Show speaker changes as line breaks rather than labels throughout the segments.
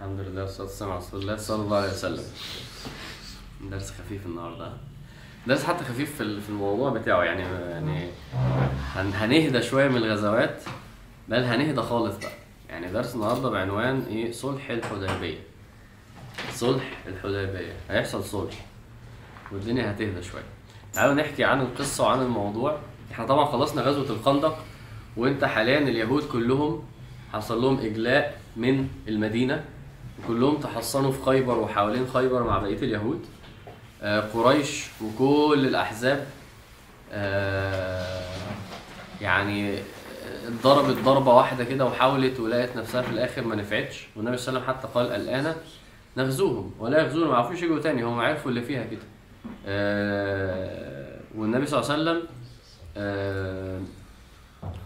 الحمد لله والصلاة والسلام على رسول الله صلى الله عليه وسلم. درس خفيف النهارده. درس حتى خفيف في ال- في الموضوع بتاعه يعني يعني هن- هنهدى شوية من الغزوات بل هنهدى خالص بقى. يعني درس النهارده بعنوان إيه؟ صلح الحديبية. صلح الحديبية. هيحصل صلح. والدنيا هتهدى شوية. تعالوا نحكي عن القصة وعن الموضوع. إحنا طبعا خلصنا غزوة الخندق وإنت حاليا اليهود كلهم حصل لهم إجلاء من المدينة. وكلهم تحصنوا في خيبر وحوالين خيبر مع بقية اليهود. آه، قريش وكل الأحزاب آه، يعني ضربت ضربة واحدة كده وحاولت ولقت نفسها في الآخر ما نفعتش. والنبي صلى الله عليه وسلم حتى قال الآن نغزوهم ولا يغزونا ما عرفوش يجوا تاني هم عرفوا اللي فيها كده. آه، والنبي صلى الله عليه وسلم آه،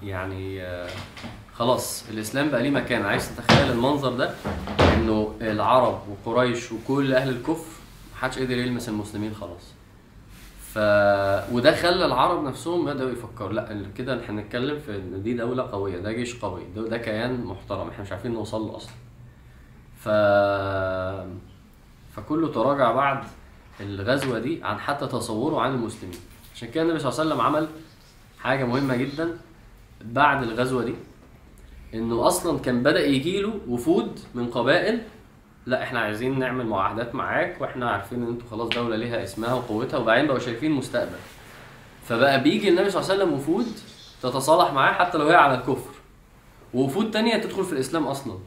يعني آه، خلاص الإسلام بقى ليه مكان. عايز تتخيل المنظر ده؟ إنه العرب وقريش وكل أهل الكفر محدش قدر يلمس المسلمين خلاص. ف وده خلى العرب نفسهم بدأوا يفكروا لأ كده إحنا هنتكلم في إن دي دولة قوية ده جيش قوي ده, ده كيان محترم إحنا مش عارفين نوصل له أصلا. ف فكله تراجع بعد الغزوة دي عن حتى تصوره عن المسلمين. عشان كده النبي صلى الله عليه وسلم عمل حاجة مهمة جدا بعد الغزوة دي. انه أصلا كان بدأ يجيله وفود من قبائل لا إحنا عايزين نعمل معاهدات معاك وإحنا عارفين إن أنتوا خلاص دولة ليها اسمها وقوتها وبعدين بقوا شايفين مستقبل. فبقى بيجي النبي صلى الله عليه وسلم وفود تتصالح معاه حتى لو هي على الكفر. ووفود تانية تدخل في الإسلام أصلا.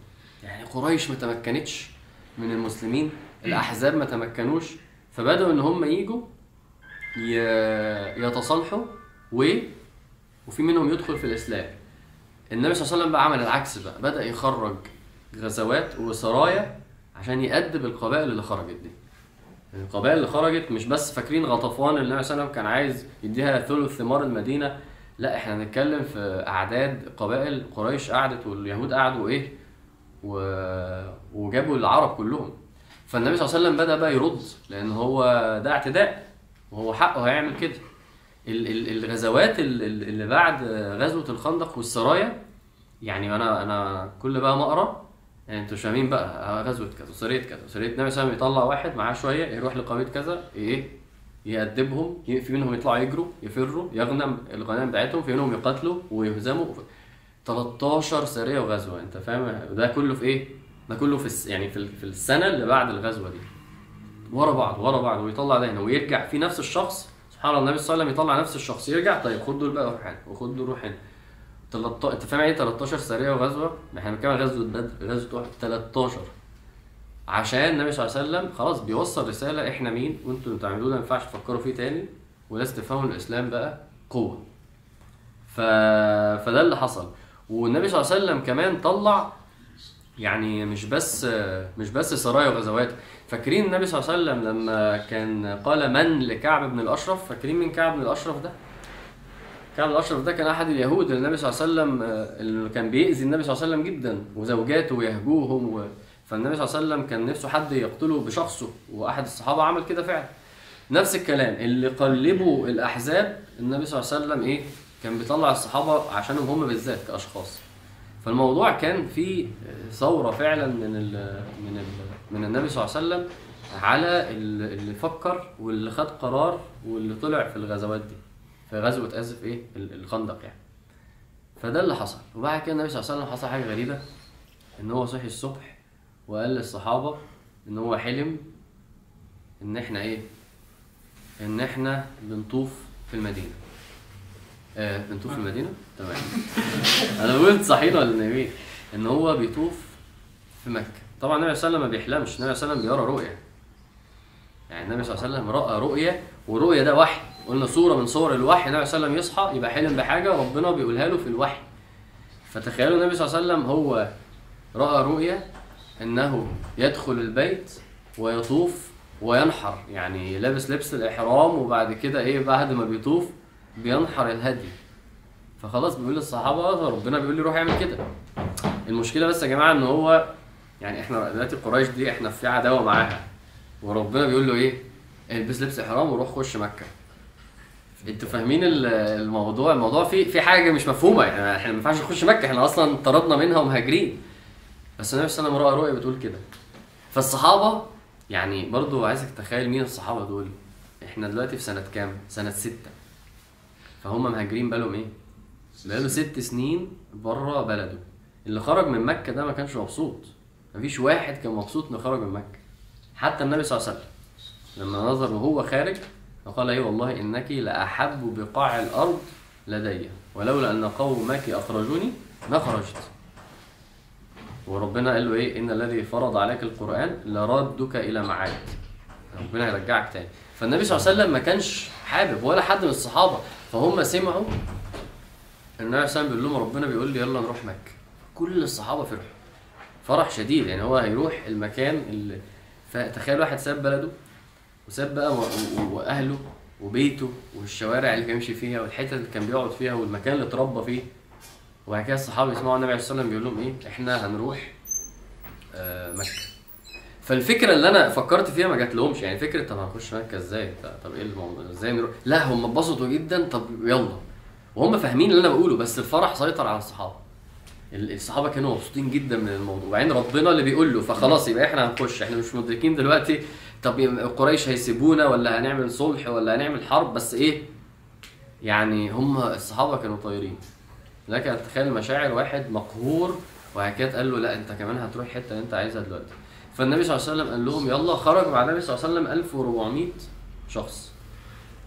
يعني قريش ما تمكنتش من المسلمين الأحزاب ما تمكنوش فبدأوا إن هم يجوا يتصالحوا و وفي منهم يدخل في الإسلام. النبي صلى الله عليه وسلم بقى عمل العكس بقى. بدأ يخرج غزوات وسرايا عشان يأدب القبائل اللي خرجت دي. القبائل اللي خرجت مش بس فاكرين غطفان اللي النبي صلى الله عليه وسلم كان عايز يديها ثلث ثمار المدينة. لا إحنا هنتكلم في أعداد قبائل قريش قعدت واليهود قعدوا إيه؟ و... وجابوا العرب كلهم. فالنبي صلى الله عليه وسلم بدأ بقى يرد لأن هو ده اعتداء وهو حقه هيعمل كده. الغزوات ال- ال- اللي بعد غزوة الخندق والسرايا. يعني أنا أنا كل بقى ما أقرأ يعني أنتوا مش فاهمين بقى غزوة كذا وسريه كذا وسريه النبي صلى الله يطلع واحد معاه شوية يروح لقبيلة كذا إيه يأدبهم في منهم يطلعوا يجروا يفروا يغنم الغنائم بتاعتهم في منهم يقاتلوا ويهزموا. 13 سرية وغزوة أنت فاهم؟ ده كله في إيه؟ ده كله في يعني في السنة اللي بعد الغزوة دي. ورا بعض ورا بعض ويطلع ده هنا ويرجع في نفس الشخص الله النبي صلى الله عليه وسلم يطلع نفس الشخص يرجع طيب خد دول بقى روح هنا وخد دول روح هنا 13 انت فاهم يعني إيه 13 سريه وغزوة؟ إحنا بنتكلم عن غزوة بدر غزوة احد 13 عشان النبي صلى الله عليه وسلم خلاص بيوصل رسالة إحنا مين؟ وأنتوا اللي بتعملوه ده ما ينفعش تفكروا فيه تاني. ولازم تفهموا الإسلام بقى قوة. ف... فده اللي حصل. والنبي صلى الله عليه وسلم كمان طلع يعني مش بس مش بس سرايا وغزوات. فاكرين النبي صلى الله عليه وسلم لما كان قال من لكعب بن الأشرف؟ فاكرين مين كعب بن الأشرف ده؟ كعب الأشرف ده كان أحد اليهود اللي النبي صلى الله عليه وسلم آه، اللي كان بيأذي النبي صلى الله عليه وسلم جدا وزوجاته ويهجوهم و... فالنبي صلى الله عليه وسلم كان نفسه حد يقتله بشخصه وأحد الصحابة عمل كده فعلا. نفس الكلام اللي قلبوا الأحزاب النبي صلى الله عليه وسلم إيه؟ كان بيطلع الصحابة عشانهم هم بالذات كأشخاص. فالموضوع كان فيه ثورة فعلا من ال من ال من النبي صلى الله عليه وسلم على ال- اللي فكر واللي خد قرار واللي طلع في الغزوات دي. في غزوة آسف إيه؟ ال- الخندق يعني. فده اللي حصل. وبعد كده النبي صلى الله عليه وسلم حصل حاجة غريبة. إن هو صحي الصبح وقال للصحابة إن هو حلم إن إحنا إيه؟ إن إحنا بنطوف في المدينة. آه بنطوف في المدينة؟ تمام. أنا قلت صحيح ولا إن هو بيطوف في مكة. طبعا النبي صلى الله عليه وسلم ما بيحلمش. النبي صلى الله عليه وسلم بيرى رؤية. يعني النبي صلى الله عليه وسلم رأى رؤية ورؤيه ده وحي. قلنا صورة من صور الوحي. النبي صلى الله عليه وسلم يصحى يبقى حلم بحاجة وربنا بيقولها له في الوحي. فتخيلوا النبي صلى الله عليه وسلم هو رأى رؤية إنه يدخل البيت ويطوف وينحر. يعني لابس لبس الإحرام وبعد كده إيه بعد ما بيطوف بينحر الهدي. فخلاص بيقول للصحابة ربنا بيقول لي روح اعمل كده. المشكلة بس يا جماعة إن هو يعني إحنا دلوقتي قريش دي إحنا في عداوة معاها. وربنا بيقول له إيه؟ البس لبس إحرام وروح خش مكة. أنتوا فاهمين ال- الموضوع؟ الموضوع فيه في حاجة مش مفهومة. يعني إحنا ما ينفعش نخش مكة. إحنا أصلا طردنا منها ومهاجرين. بس النبي صلى الله عليه وسلم رؤيه بتقول كده. فالصحابة يعني برضو عايزك تتخيل مين الصحابة دول. إحنا دلوقتي في سنة كام؟ سنة ستة. فهم مهاجرين بقالهم إيه؟ بقاله ست سنين بره بلده. اللي خرج من مكة ده ما كانش مبسوط. مفيش واحد كان مبسوط إنه خرج من مكة. حتى النبي صلى الله عليه وسلم لما نظر وهو خارج فقال إيه والله إنك لأحب بقاع الأرض لدي ولولا أن قومك أخرجوني ما خرجت. وربنا قال له إيه؟ إن الذي فرض عليك القرآن لردك إلى معاد ربنا هيرجعك تاني. فالنبي صلى الله عليه وسلم ما كانش حابب ولا حد من الصحابة فهم سمعوا النبي صلى الله عليه وسلم بيقول لهم ربنا بيقول لي يلا نروح مكة. كل الصحابة فرحوا. فرح شديد يعني هو هيروح المكان اللي فتخيل واحد ساب بلده وساب بقى وأهله وبيته والشوارع اللي كان يمشي فيها والحتت اللي كان بيقعد فيها والمكان اللي اتربى فيه. وبعد كده الصحابة يسمعوا النبي عليه الصلاة والسلام بيقول لهم إيه؟ إحنا هنروح آه مكة. فالفكرة اللي أنا فكرت فيها ما جات لهمش يعني فكرة طب هنخش مكة إزاي؟ طب- إيه الموضوع؟ إزاي نروح؟ لا هم اتبسطوا جدا طب يلا. وهم فاهمين اللي أنا بقوله بس الفرح سيطر على الصحابة. ال- الصحابة كانوا مبسوطين جدا من الموضوع وبعدين ربنا اللي بيقول له فخلاص يبقى إحنا هنخش إحنا مش مدركين دلوقتي طب قريش هيسيبونا ولا هنعمل صلح ولا هنعمل حرب؟ بس إيه؟ يعني هم الصحابة كانوا طايرين. لكن تخيل مشاعر واحد مقهور كده قال له لا أنت كمان هتروح اللي أنت عايزها دلوقتي. فالنبي صلى الله عليه وسلم قال لهم يلا خرج مع النبي صلى الله عليه وسلم 1400 شخص.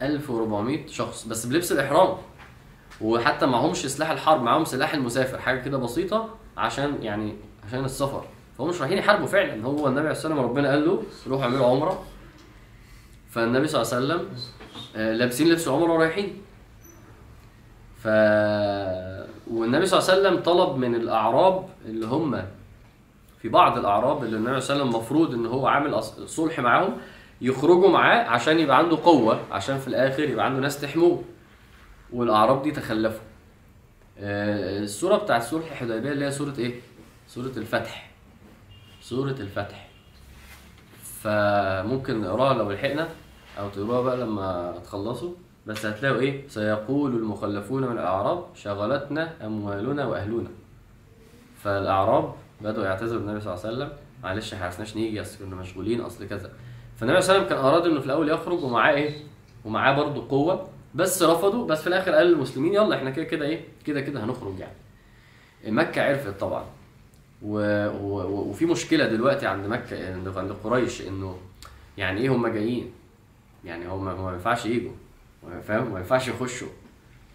1400 شخص بس بلبس الإحرام. وحتى معهمش سلاح الحرب معاهم سلاح المسافر حاجة كده بسيطة عشان يعني عشان السفر. فهم مش رايحين يحاربوا فعلا. هو النبي عليه الصلاه والسلام ربنا قال له روحوا اعملوا عمرة. فالنبي صلى الله عليه وسلم آه، لابسين لبس العمره ورايحين. ف والنبي صلى الله عليه وسلم طلب من الأعراب اللي هم في بعض الأعراب اللي النبي صلى الله عليه وسلم المفروض إن هو عامل صلح معاهم يخرجوا معاه عشان يبقى عنده قوة عشان في الآخر يبقى عنده ناس تحموه. والاعراب دي تخلفوا. آه، السورة بتاعت صلح الحديبية اللي هي سورة إيه؟ سورة الفتح. سورة الفتح. فممكن نقراها لو لحقنا أو تقروها بقى لما تخلصوا. بس هتلاقوا إيه؟ سيقول المخلفون من الأعراب شغلتنا أموالنا وأهلنا. فالأعراب بدأوا يعتذروا للنبي صلى الله عليه وسلم معلش إحنا عرفناش نيجي أصل كنا مشغولين أصل كذا. فالنبي صلى الله عليه وسلم كان اراد انه في الأول يخرج ومعاه إيه؟ ومعاه برضه قوة. بس رفضوا بس في الآخر قال للمسلمين يلا إحنا كده كده إيه كده كده هنخرج يعني. مكة عرفت طبعا. و... و... وفي مشكلة دلوقتي عند مكة عند قريش إنه يعني إيه هم جايين؟ يعني هم ما ينفعش يجوا فاهم؟ ما ينفعش يخشوا.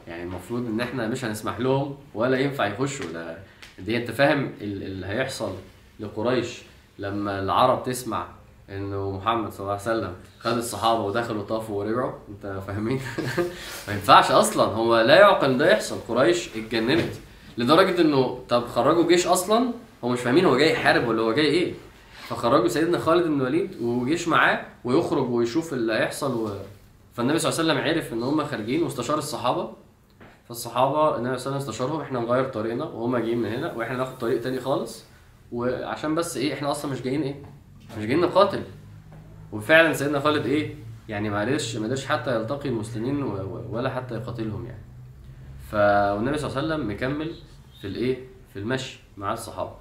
يعني المفروض إن إحنا مش هنسمح لهم ولا ينفع يخشوا. ده دي أنت فاهم ال- اللي هيحصل لقريش لما العرب تسمع إنه محمد صلى الله عليه وسلم خد الصحابة ودخلوا طافوا ورجعوا. أنت فاهمين؟ ما ينفعش أصلا. هو لا يعقل ده يحصل. قريش اتجننت. لدرجة إنه طب خرجوا جيش أصلا؟ هو مش فاهمين هو جاي يحارب ولا هو جاي إيه. فخرجوا سيدنا خالد بن الوليد وجيش معاه ويخرج ويشوف اللي هيحصل و... فالنبي صلى الله عليه وسلم عرف إن هم خارجين واستشار الصحابة. فالصحابة النبي صلى الله عليه وسلم استشارهم. إحنا نغير طريقنا وهم جايين من هنا وإحنا ناخد طريق تاني خالص. وعشان بس إيه إحنا أصلا مش جايين إيه؟ مش جايين نقاتل وفعلا سيدنا خالد إيه؟ يعني قدرش ما قدرش حتى يلتقي المسلمين ولا حتى يقاتلهم يعني. فالنبي صلى الله عليه وسلم مكمل في الإيه؟ في المشي مع الصحابة.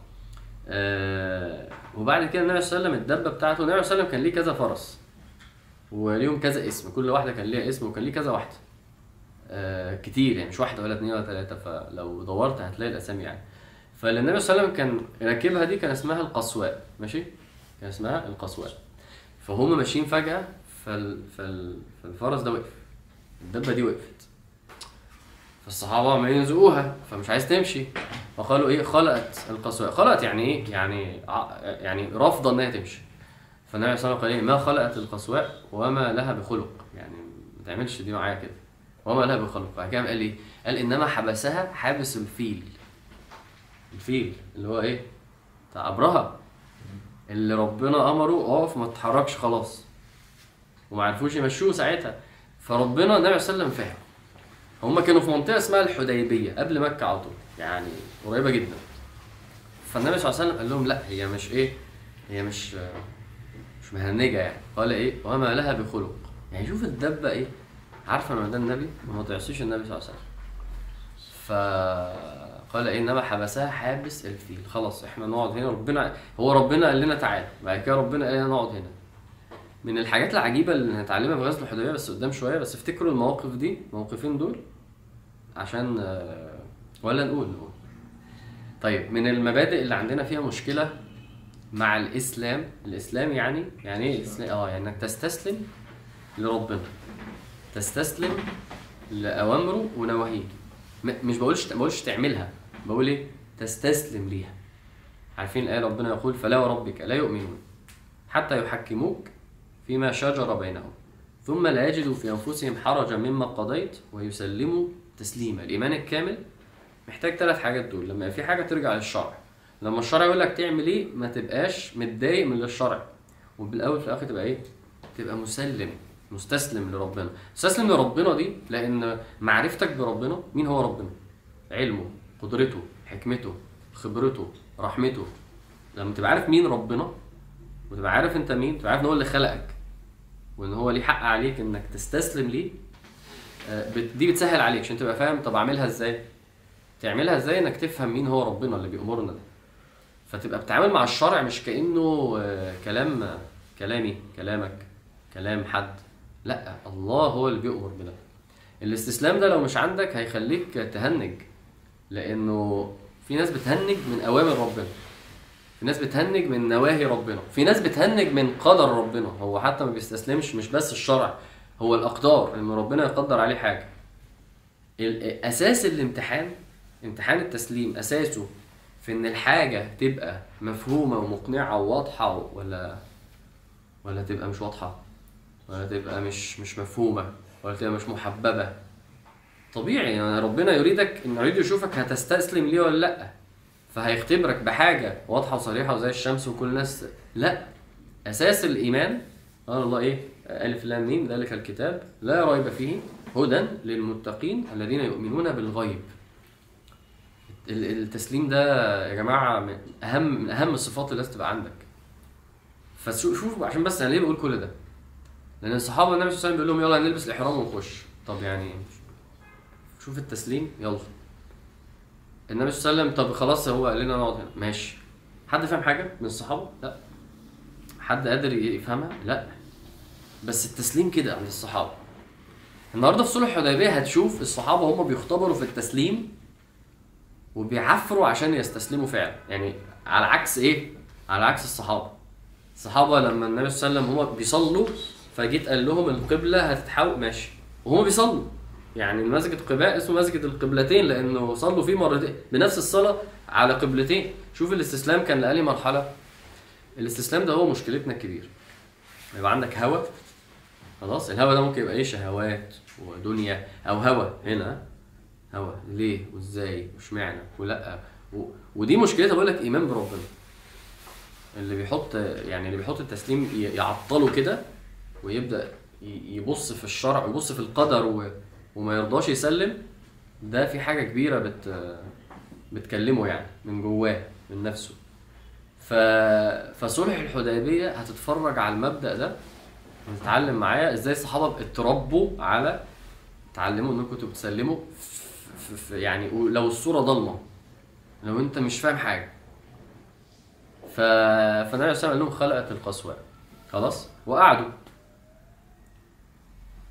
آه وبعد كده النبي صلى الله عليه وسلم الدبة بتاعته النبي صلى الله عليه وسلم كان ليه كذا فرس. وليهم كذا اسم كل واحدة كان ليها اسم وكان ليه كذا واحدة. آه كتير يعني مش واحدة ولا اتنين ولا تلاتة فلو دورت هتلاقي الأسامي يعني. فالنبي صلى الله عليه وسلم كان راكبها دي كان اسمها القصواء ماشي؟ كان اسمها القصواء فهم ماشيين فجأة فال... فال... فالفرس ده وقف. الدبة دي وقفت. فالصحابة عمالين يزقوها فمش عايز تمشي. فقالوا إيه؟ خلقت القصواء خلقت يعني إيه؟ يعني يعني رافضة إنها تمشي. فالنبي صلى الله عليه وسلم قال إيه؟ ما خلقت القصواء وما لها بخلق. يعني ما تعملش دي معايا كده. وما لها بخلق. بعد كده قال إيه؟ قال إنما حبسها حابس الفيل. الفيل اللي هو إيه؟ بتاع أبرهة. اللي ربنا أمره اقف ما تتحركش خلاص. وما عرفوش يمشوه ساعتها. فربنا النبي صلى الله عليه وسلم فهم. هم كانوا في منطقة اسمها الحديبية قبل مكة على طول. يعني قريبة جدا. فالنبي صلى الله عليه وسلم قال لهم لا هي مش إيه هي مش مش مهنجة يعني. قال إيه؟ وما لها بخلق. يعني شوف الدبة إيه؟ عارفة ان ده النبي؟ وما تعصيش النبي صلى الله عليه وسلم. ف قال إنما حبسها حابس الفيل. خلاص إحنا نقعد هنا ربنا هو ربنا قال لنا تعالى بعد كده ربنا قال لنا نقعد هنا. من الحاجات العجيبة اللي هنتعلمها في غزوة الحديبية بس قدام شوية بس افتكروا المواقف دي الموقفين دول؟ عشان آه، ولا نقول نقول. طيب من المبادئ اللي عندنا فيها مشكلة مع الإسلام الإسلام يعني يعني إيه الإسلام؟ آه يعني إنك تستسلم لربنا. تستسلم لأوامره ونواهيه. مش بقولش بقولش تعملها. بقول إيه؟ تستسلم ليها. عارفين الآية ربنا يقول فلا وربك لا يؤمنون حتى يحكموك فيما شجر بينهم ثم لا يجدوا في أنفسهم حرجا مما قضيت ويسلموا تسليما. الإيمان الكامل محتاج ثلاث حاجات دول. لما في حاجة ترجع للشرع. لما الشرع يقول لك تعمل إيه؟ ما تبقاش متضايق من الشرع. وبالأول في الآخر تبقى إيه؟ تبقى مسلم مستسلم لربنا. مستسلم لربنا دي لأن معرفتك بربنا مين هو ربنا؟ علمه. قدرته حكمته خبرته رحمته. لما تبقى عارف مين ربنا وتبقى عارف انت مين تبقى عارف ان هو اللي خلقك وان هو ليه حق عليك انك تستسلم ليه آه، دي بتسهل عليك عشان تبقى فاهم طب أعملها إزاي؟ تعملها إزاي إنك تفهم مين هو ربنا اللي بيأمرنا ده؟ فتبقى بتتعامل مع الشرع مش كأنه آه، كلام كلامي كلامك كلام حد. لأ الله هو اللي بيأمر بده. الاستسلام ده لو مش عندك هيخليك تهنج. لأنه في ناس بتهنج من أوامر ربنا. في ناس بتهنج من نواهي ربنا. في ناس بتهنج من قدر ربنا. هو حتى ما بيستسلمش مش بس الشرع هو الأقدار إن ربنا يقدر عليه حاجة. أساس الامتحان امتحان التسليم أساسه في إن الحاجة تبقى مفهومة ومقنعة وواضحة ولا ولا تبقى مش واضحة ولا تبقى مش مش مفهومة ولا تبقى مش محببة. طبيعي يعني ربنا يريدك إن يريد يشوفك هتستسلم ليه ولا لأ. فهيختبرك بحاجة واضحة وصريحة وزي الشمس وكل الناس. لأ أساس الإيمان قال الله إيه؟ ألف لام ميم ذلك الكتاب لا ريب فيه هدى للمتقين الذين يؤمنون بالغيب. ال- التسليم ده يا جماعة من أهم من أهم الصفات اللي لازم تبقى عندك. فشوفوا عشان بس أنا ليه بقول كل ده؟ لأن الصحابة النبي صلى الله عليه وسلم بيقول لهم يلا نلبس الإحرام ونخش. طب يعني شوف التسليم يلا. النبي صلى الله عليه وسلم طب خلاص هو قال لنا نقعد هنا. ماشي. حد فاهم حاجة من الصحابة؟ لا. حد قادر يفهمها؟ لا. بس التسليم كده عند الصحابة. النهارده في صلح الحديبية هتشوف الصحابة هم بيختبروا في التسليم وبيعفروا عشان يستسلموا فعلا. يعني على عكس إيه؟ على عكس الصحابة. الصحابة لما النبي صلى الله عليه وسلم هم بيصلوا فجيت قال لهم القبلة هتتحول ماشي. وهم بيصلوا. يعني مسجد قباء اسمه مسجد القبلتين لأنه صلوا فيه مرتين بنفس الصلاة على قبلتين. شوف الاستسلام كان لأي مرحلة. الاستسلام ده هو مشكلتنا الكبير يبقى عندك هوى خلاص؟ الهوى ده ممكن يبقى إيه؟ شهوات ودنيا. أو هوى هنا. هوى ليه؟ وإزاي؟ واشمعنى؟ ولأ. و... ودي مشكلتها. بقول لك إيمان بربنا. اللي بيحط يعني اللي بيحط التسليم يعطله كده ويبدأ يبص في الشرع ويبص في القدر و... وما يرضاش يسلم ده في حاجة كبيرة بت بتكلمه يعني من جواه من نفسه. ف... فصلح الحديبية هتتفرج على المبدأ ده وتتعلم معايا إزاي الصحابة اتربوا على اتعلموا إنكم كنتوا بتسلموا. يعني لو الصورة ضلمة لو أنت مش فاهم حاجة. ف... فالنبي الله عليه قال لهم خلقت القسوة. خلاص؟ وقعدوا.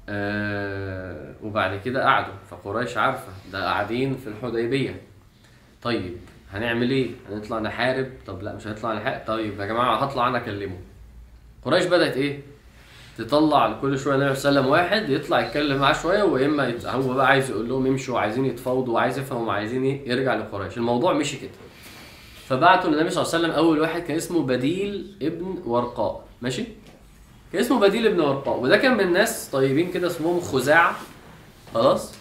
آه وبعد كده قعدوا فقريش عارفة ده قاعدين في الحديبية. طيب هنعمل إيه؟ هنطلع نحارب؟ طب لا مش هنطلع نحارب. طيب يا جماعة هطلع أنا أكلمه. قريش بدأت إيه؟ تطلع كل شوية النبي صلى الله عليه وسلم واحد يطلع يتكلم معاه شوية واما هو بقى عايز يقول لهم يمشوا عايزين يتفاوضوا وعايز يفهم هم عايزين إيه؟ يرجع لقريش. الموضوع مشي كده. فبعتوا للنبي صلى الله عليه وسلم أول واحد كان اسمه بديل ابن ورقاء. ماشي؟ كان اسمه بديل ابن ورقاء وده كان من ناس طيبين كده اسمهم خزاعه خلاص؟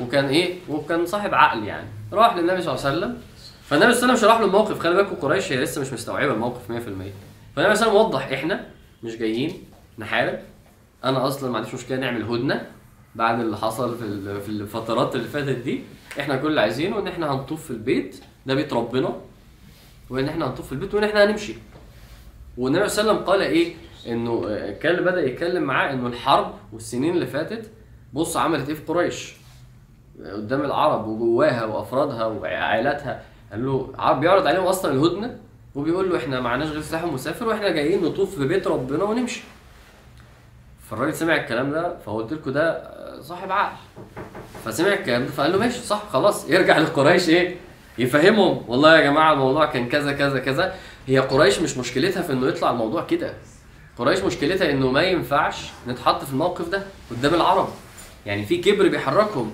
وكان إيه؟ وكان صاحب عقل يعني. راح للنبي صلى الله عليه وسلم. فالنبي صلى الله عليه وسلم شرح له الموقف خلي بالكم قريش هي لسه مش مستوعبة الموقف 100% فالنبي صلى الله عليه وسلم وضح إحنا مش جايين نحارب. أنا أصلا ما عنديش مشكلة نعمل هدنة بعد اللي حصل في في الفترات اللي فاتت دي. إحنا كل اللي عايزينه إن إحنا هنطوف في البيت ده بيت ربنا وإن إحنا هنطوف في البيت وإن إحنا هنمشي. والنبي صلى الله عليه وسلم قال إيه؟ إنه كان بدأ يتكلم معاه إنه الحرب والسنين اللي فاتت بص عملت إيه في قريش؟ قدام العرب وجواها وأفرادها وعائلاتها. قال له عرب بيعرض عليهم أصلا الهدنة وبيقول له إحنا معناش غير سلاح ومسافر وإحنا جايين نطوف في بيت ربنا ونمشي. فالراجل سمع الكلام ده فقلت لكم ده صاحب عقل. فسمع الكلام ده فقال له ماشي صح خلاص يرجع لقريش إيه يفهمهم. والله يا جماعة الموضوع كان كذا كذا كذا. هي قريش مش مشكلتها في إنه يطلع الموضوع كده. قريش مشكلتها إنه ما ينفعش نتحط في الموقف ده قدام العرب. يعني في كبر بيحركهم.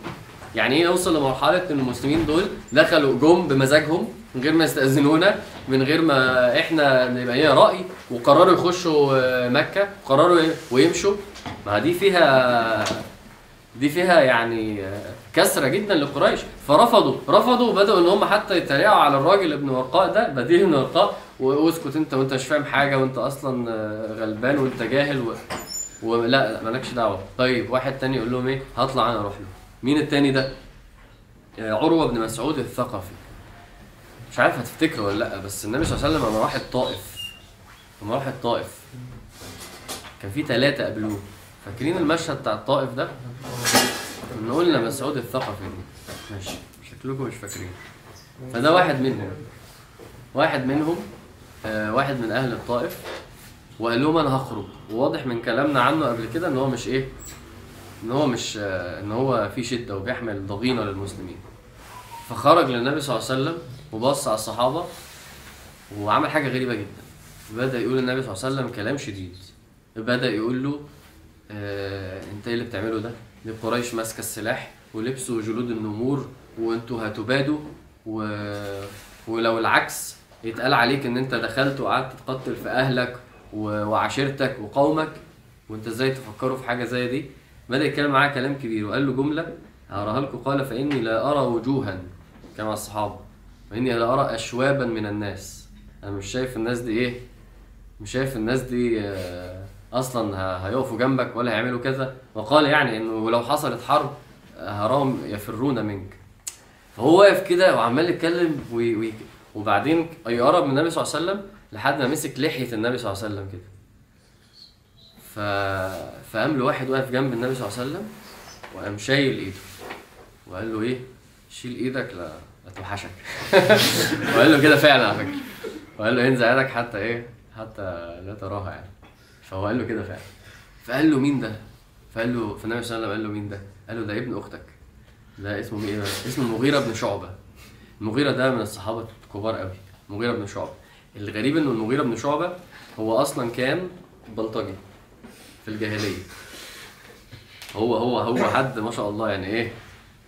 يعني إيه نوصل لمرحلة إن المسلمين دول دخلوا جم بمزاجهم من غير ما يستأذنونا من غير ما إحنا نبقى لينا رأي وقرروا يخشوا آه، مكة وقرروا ي- ويمشوا. ما دي فيها دي فيها يعني آه، كسرة جدا لقريش. فرفضوا رفضوا وبداوا إن هم حتى يتريقوا على الراجل ابن ورقاء ده بديل ابن ورقاء واسكت أنت وأنت مش فاهم حاجة وأنت أصلا آه، غلبان وأنت جاهل و... ولا لا مالكش دعوة. طيب واحد تاني يقول لهم إيه؟ هطلع أنا أروح له. مين التاني ده؟ آه، عروة بن مسعود الثقفي. مش عارف هتفتكره ولا لأ بس النبي صلى الله عليه وسلم لما راح الطائف لما راح الطائف كان في ثلاثة قابلوه. فاكرين المشهد بتاع الطائف ده؟ كنا قلنا مسعود الثقفي ماشي. شكلكم مش فاكرين. فده واحد منهم. واحد منهم آه واحد من أهل الطائف وقال لهم أنا هخرج. وواضح من كلامنا عنه قبل كده إن هو مش إيه؟ إن هو مش إن هو في شدة وبيحمل ضغينة للمسلمين. فخرج للنبي صلى الله عليه وسلم وبص على الصحابة وعمل حاجة غريبة جدا. بدأ يقول للنبي صلى الله عليه وسلم كلام شديد. بدأ يقول له آه أنت إيه اللي بتعمله ده؟ دي قريش ماسكة السلاح ولبسوا جلود النمور وأنتوا هتبادوا و... ولو العكس يتقال عليك إن أنت دخلت وقعدت تقتل في أهلك. وعشيرتك وقومك وانت إزاي تفكروا في حاجة زي دي؟ بدأ يتكلم معاه كلام كبير وقال له جملة هقراها لكم. قال فإني لا أرى وجوها كما الصحابة وإني لا أرى اشوابا من الناس. أنا مش شايف الناس دي إيه؟ مش شايف الناس دي آه، أصلا هيقفوا جنبك ولا هيعملوا كذا. وقال يعني إنه لو حصلت حرب آه، هراهم يفرون منك. فهو واقف كده وعمال يتكلم وبعدين يقرب من النبي صلى الله عليه وسلم لحد ما مسك لحية النبي صلى الله عليه وسلم كده. ف... فقام له واحد واقف جنب النبي صلى الله عليه وسلم وقام شايل ايده. وقال له إيه؟ شيل إيدك لا لا توحشك. وقال له كده فعلا على فكرة. وقال له انزع يدك حتى إيه؟ حتى لا تراها يعني. فهو قال له كده فعلا. فقال له مين ده؟ فقال له فالنبي صلى الله عليه وسلم قال له مين ده؟ قال له ده ابن أختك. ده اسمه إيه اسمه المغيرة بن شعبة. المغيرة ده من الصحابة الكبار قوي. المغيرة بن شعبة. الغريب إنه المغيرة بن شعبة هو أصلا كان بلطجي في الجاهلية. هو هو هو حد ما شاء الله يعني إيه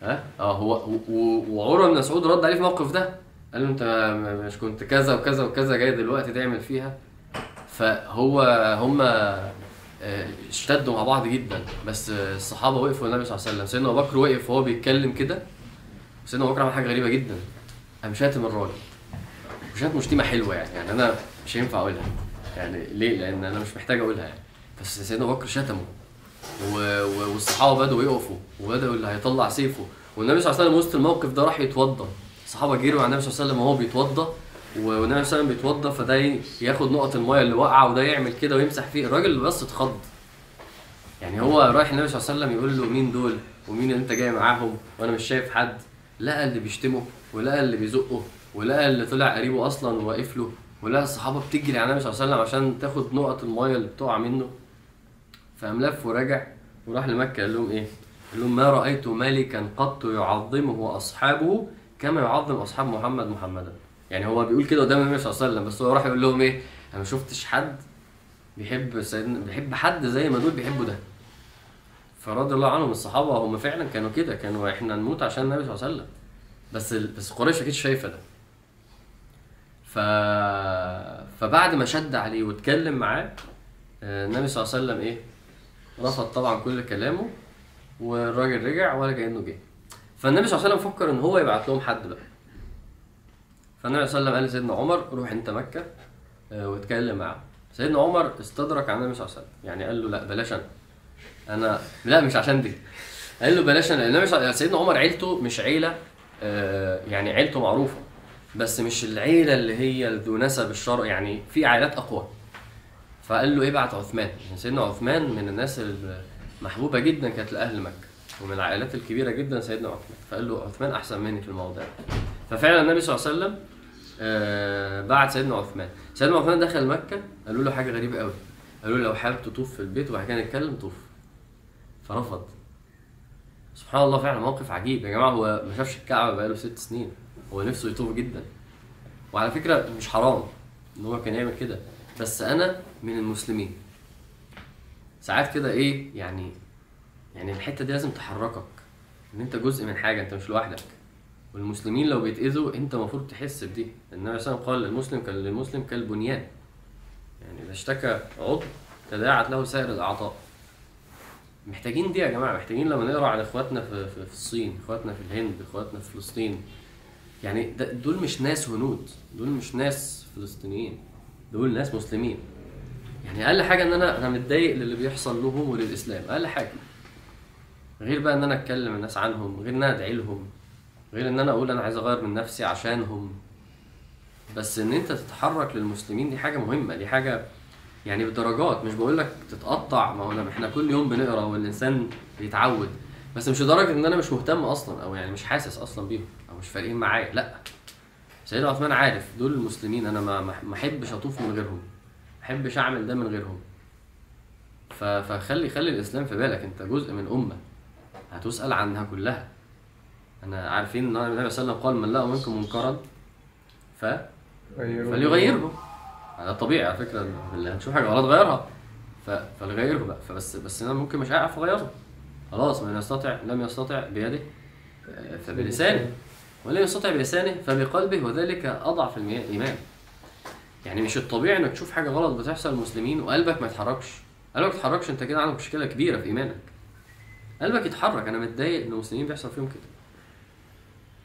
ها؟ آه هو و- و- وعروة بن مسعود رد عليه في الموقف ده. قال له أنت مش كنت كذا وكذا وكذا جاي دلوقتي تعمل فيها. فهو هم اشتدوا مع بعض جدا. بس آه، الصحابة وقفوا للنبي صلى الله عليه وسلم. سيدنا أبو بكر وقف وهو بيتكلم كده. سيدنا أبو بكر عمل حاجة غريبة جدا. قام شاتم الراجل. وشاتم شتيمه حلوة يعني. يعني أنا مش هينفع أقولها. يعني ليه؟ لأن أنا مش محتاج أقولها يعني. بس سيدنا أبو بكر شتمه. و... و... والصحابة بدأوا يقفوا. وبدأوا اللي هيطلع سيفه. والنبي صلى الله عليه وسلم وسط الموقف ده راح يتوضى. الصحابة جروا على النبي صلى الله عليه وسلم وهو بيتوضى. والنبي صلى الله عليه وسلم بيتوضى فده ياخد نقط المايه اللي واقعة وده يعمل كده ويمسح فيه. الراجل بس اتخض. يعني هو رايح النبي صلى الله عليه وسلم يقول له مين دول؟ ومين اللي أنت جاي معاهم؟ وأنا مش شايف حد. لقى اللي بيشتمه ولقى اللي بيزقه. ولقى اللي طلع قريبه أصلا واقف له ولقى الصحابة بتجري على النبي صلى الله عليه وسلم عشان تاخد نقط المايه اللي بتقع منه. فقام لف ورجع وراح لمكة قال لهم إيه؟ قال لهم ما رأيت ملكا قط يعظمه أصحابه كما يعظم أصحاب محمد محمدا. يعني هو بيقول كده قدام النبي صلى الله عليه وسلم بس هو راح يقول لهم إيه؟ أنا ما شفتش حد بيحب سيدنا بيحب حد زي ما دول بيحبوا ده. فرضي الله عنهم الصحابة هم فعلا كانوا كده كانوا إحنا نموت عشان النبي صلى الله عليه وسلم. بس ال- بس قريش أكيد شايفة ده. فبعد ما شد عليه واتكلم معاه آه، النبي صلى الله عليه وسلم إيه رفض طبعا كل كلامه والراجل رجع ولا كأنه جه. فالنبي صلى الله عليه وسلم فكر إن هو يبعت لهم حد بقى. فالنبي صلى الله عليه وسلم قال لسيدنا عمر روح أنت مكة آه، واتكلم معاه سيدنا عمر استدرك على النبي صلى الله عليه وسلم. يعني قال له لا بلاش أنا. أنا لا مش عشان دي. قال له بلاش أنا. النبي صلى- سيدنا عمر عيلته مش عيلة آه، يعني عيلته معروفة. بس مش العيلة اللي هي ذو نسب الشرع يعني في عائلات أقوى. فقال له ابعت عثمان. يعني سيدنا عثمان من الناس المحبوبة جدا كانت لأهل مكة ومن العائلات الكبيرة جدا سيدنا عثمان. فقال له عثمان أحسن مني في الموضوع ده. ففعلا النبي صلى الله عليه وسلم آه، بعت سيدنا عثمان. سيدنا عثمان دخل مكة قالوا له حاجة غريبة قوي. قالوا له لو حابب تطوف في البيت وبعد كده نتكلم طوف. فرفض. سبحان الله فعلا موقف عجيب. يا جماعة هو ما شافش الكعبة بقاله ست سنين. هو نفسه يطوف جدا. وعلى فكرة مش حرام إن هو كان يعمل كده. بس أنا من المسلمين. ساعات كده إيه يعني يعني الحتة دي لازم تحركك. إن أنت جزء من حاجة أنت مش لوحدك. والمسلمين لو بيتأذوا أنت المفروض تحس بدي. النبي صلى الله عليه وسلم قال للمسلم كان للمسلم كالبنيان. يعني إذا اشتكى عضو تداعت له سائر الأعضاء. محتاجين دي يا جماعة. محتاجين لما نقرأ عن إخواتنا في, في, في الصين إخواتنا في الهند إخواتنا في فلسطين. يعني دول مش ناس هنود دول مش ناس فلسطينيين دول ناس مسلمين. يعني أقل حاجة إن أنا أنا متضايق للي بيحصل لهم وللإسلام أقل حاجة. غير بقى إن أنا أتكلم الناس عنهم غير إن أنا أدعي لهم غير إن أنا أقول أنا عايز أغير من نفسي عشانهم. بس إن أنت تتحرك للمسلمين دي حاجة مهمة دي حاجة يعني بدرجات مش بقول لك تتقطع. ما هو إحنا كل يوم بنقرأ والإنسان بيتعود. بس مش لدرجة إن أنا مش مهتم أصلا أو يعني مش حاسس أصلا بيهم أو مش فارقين معايا لأ. سيدنا عثمان عارف دول المسلمين أنا ما أحبش أطوف من غيرهم ما أحبش أعمل ده من غيرهم. فخلي خلي الإسلام في بالك أنت جزء من أمة هتسأل عنها كلها. أنا عارفين إن النبي صلى الله عليه وسلم قال من لقى منكم منكرا ف فليغيره. هذا طبيعي على فكرة اللي هتشوف حاجة غلط غيرها ف... فليغيره بقى. فبس بس أنا ممكن مش هعرف أغيره. خلاص من يستطع لم يستطع بيده آه، فبلسانه. ولم يستطع بلسانه فبقلبه وذلك أضعف الإيمان. يعني مش الطبيعي إنك تشوف حاجة غلط بتحصل للمسلمين وقلبك ما يتحركش. قلبك ما يتحركش أنت كده عندك مشكلة كبيرة في إيمانك. قلبك يتحرك. أنا متضايق إن المسلمين بيحصل فيهم كده.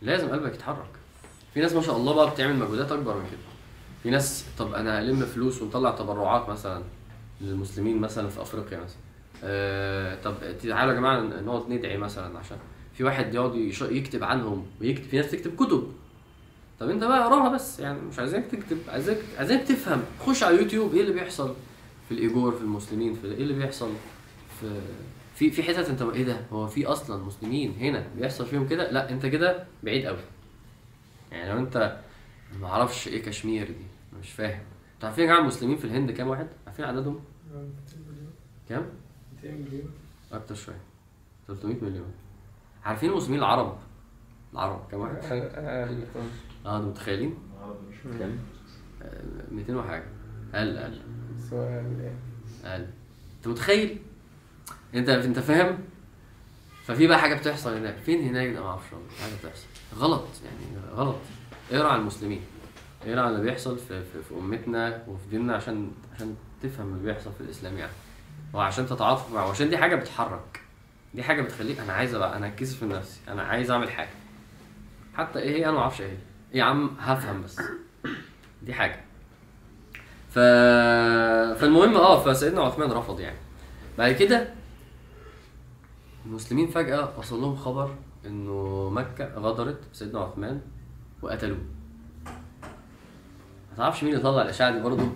لازم قلبك يتحرك. في ناس ما شاء الله بقى بتعمل مجهودات أكبر من كده. في ناس طب أنا هلم فلوس ونطلع تبرعات مثلا للمسلمين مثلا في أفريقيا مثلا. آه طب تعالوا يا جماعة نقعد ندعي مثلا عشان في واحد يقعد يكتب عنهم ويكتب في ناس تكتب كتب. طب أنت بقى اقراها بس يعني مش عايزينك تكتب عايزك عايزينك تفهم. خش على اليوتيوب إيه اللي بيحصل في الإيجور في المسلمين في إيه اللي بيحصل في في في حتت أنت إيه ده؟ هو في أصلا مسلمين هنا بيحصل فيهم كده؟ لا أنت كده بعيد قوي يعني لو أنت ما أعرفش إيه كشمير دي مش فاهم. أنتوا عارفين يا جماعة المسلمين في الهند كام واحد؟ عارفين عددهم؟ كام؟
200 مليون؟
أكتر شوية. 300 مليون. عارفين المسلمين العرب؟ العرب. كام واحد؟ آه أنتوا متخيلين؟
كام؟
آه، 200 وحاجة. أقل أقل.
سؤال
أقل. أنت متخيل؟ أنت أنت فاهم؟ ففي بقى حاجة بتحصل هناك. فين هناك؟ ده ما أعرفش والله، حاجة بتحصل. غلط يعني غلط. اقرأ عن المسلمين. اقرأ عن اللي بيحصل في, في, في أمتنا وفي ديننا عشان عشان تفهم اللي بيحصل في الإسلام يعني. وعشان تتعاطف معه وعشان دي حاجة بتحرك. دي حاجة بتخليك أنا عايز ابقى أنا أتكسف من نفسي. أنا عايز أعمل حاجة. حتى إيه هي أنا ما أعرفش إيه. هي. يا عم هفهم بس. دي حاجة. ف... فالمهم آه فسيدنا عثمان رفض يعني. بعد كده المسلمين فجأة وصل لهم خبر إنه مكة غدرت بسيدنا عثمان وقتلوه. ما تعرفش مين اللي طلع الإشاعة دي برضه؟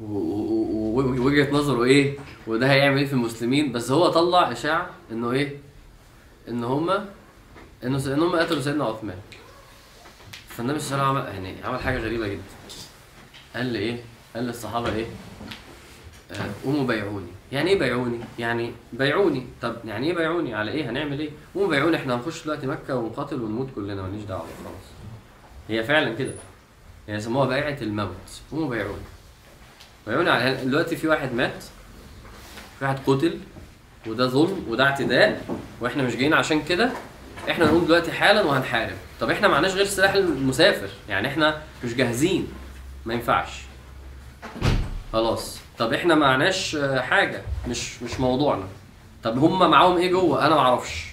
و- و- و- ووجهة نظره إيه؟ وده هيعمل إيه في المسلمين؟ بس هو طلع إشاعة إنه إيه؟ إن هما إنه س- إن هما قتلوا سيدنا عثمان. فالنبي صلى الله عليه وسلم عمل يعني عمل حاجة غريبة جدا. قال لي إيه؟ قال للصحابة إيه؟ آه، قوموا بيعوني. يعني إيه بيعوني؟ يعني بيعوني. طب يعني إيه بيعوني؟ على إيه؟ هنعمل إيه؟ قوموا بيعوني إحنا هنخش دلوقتي مكة ونقاتل ونموت كلنا ماليش دعوة خلاص. هي فعلا كده. هي يسموها بيعة الموت. قوموا بيعوني. على دلوقتي في واحد مات في واحد قتل وده ظلم وده اعتداء وإحنا مش جايين عشان كده إحنا نقوم دلوقتي حالا وهنحارب. طب إحنا معناش غير سلاح المسافر يعني إحنا مش جاهزين. ما ينفعش. خلاص. طب إحنا معناش حاجة مش مش موضوعنا. طب هم معاهم إيه جوه؟ أنا ما أعرفش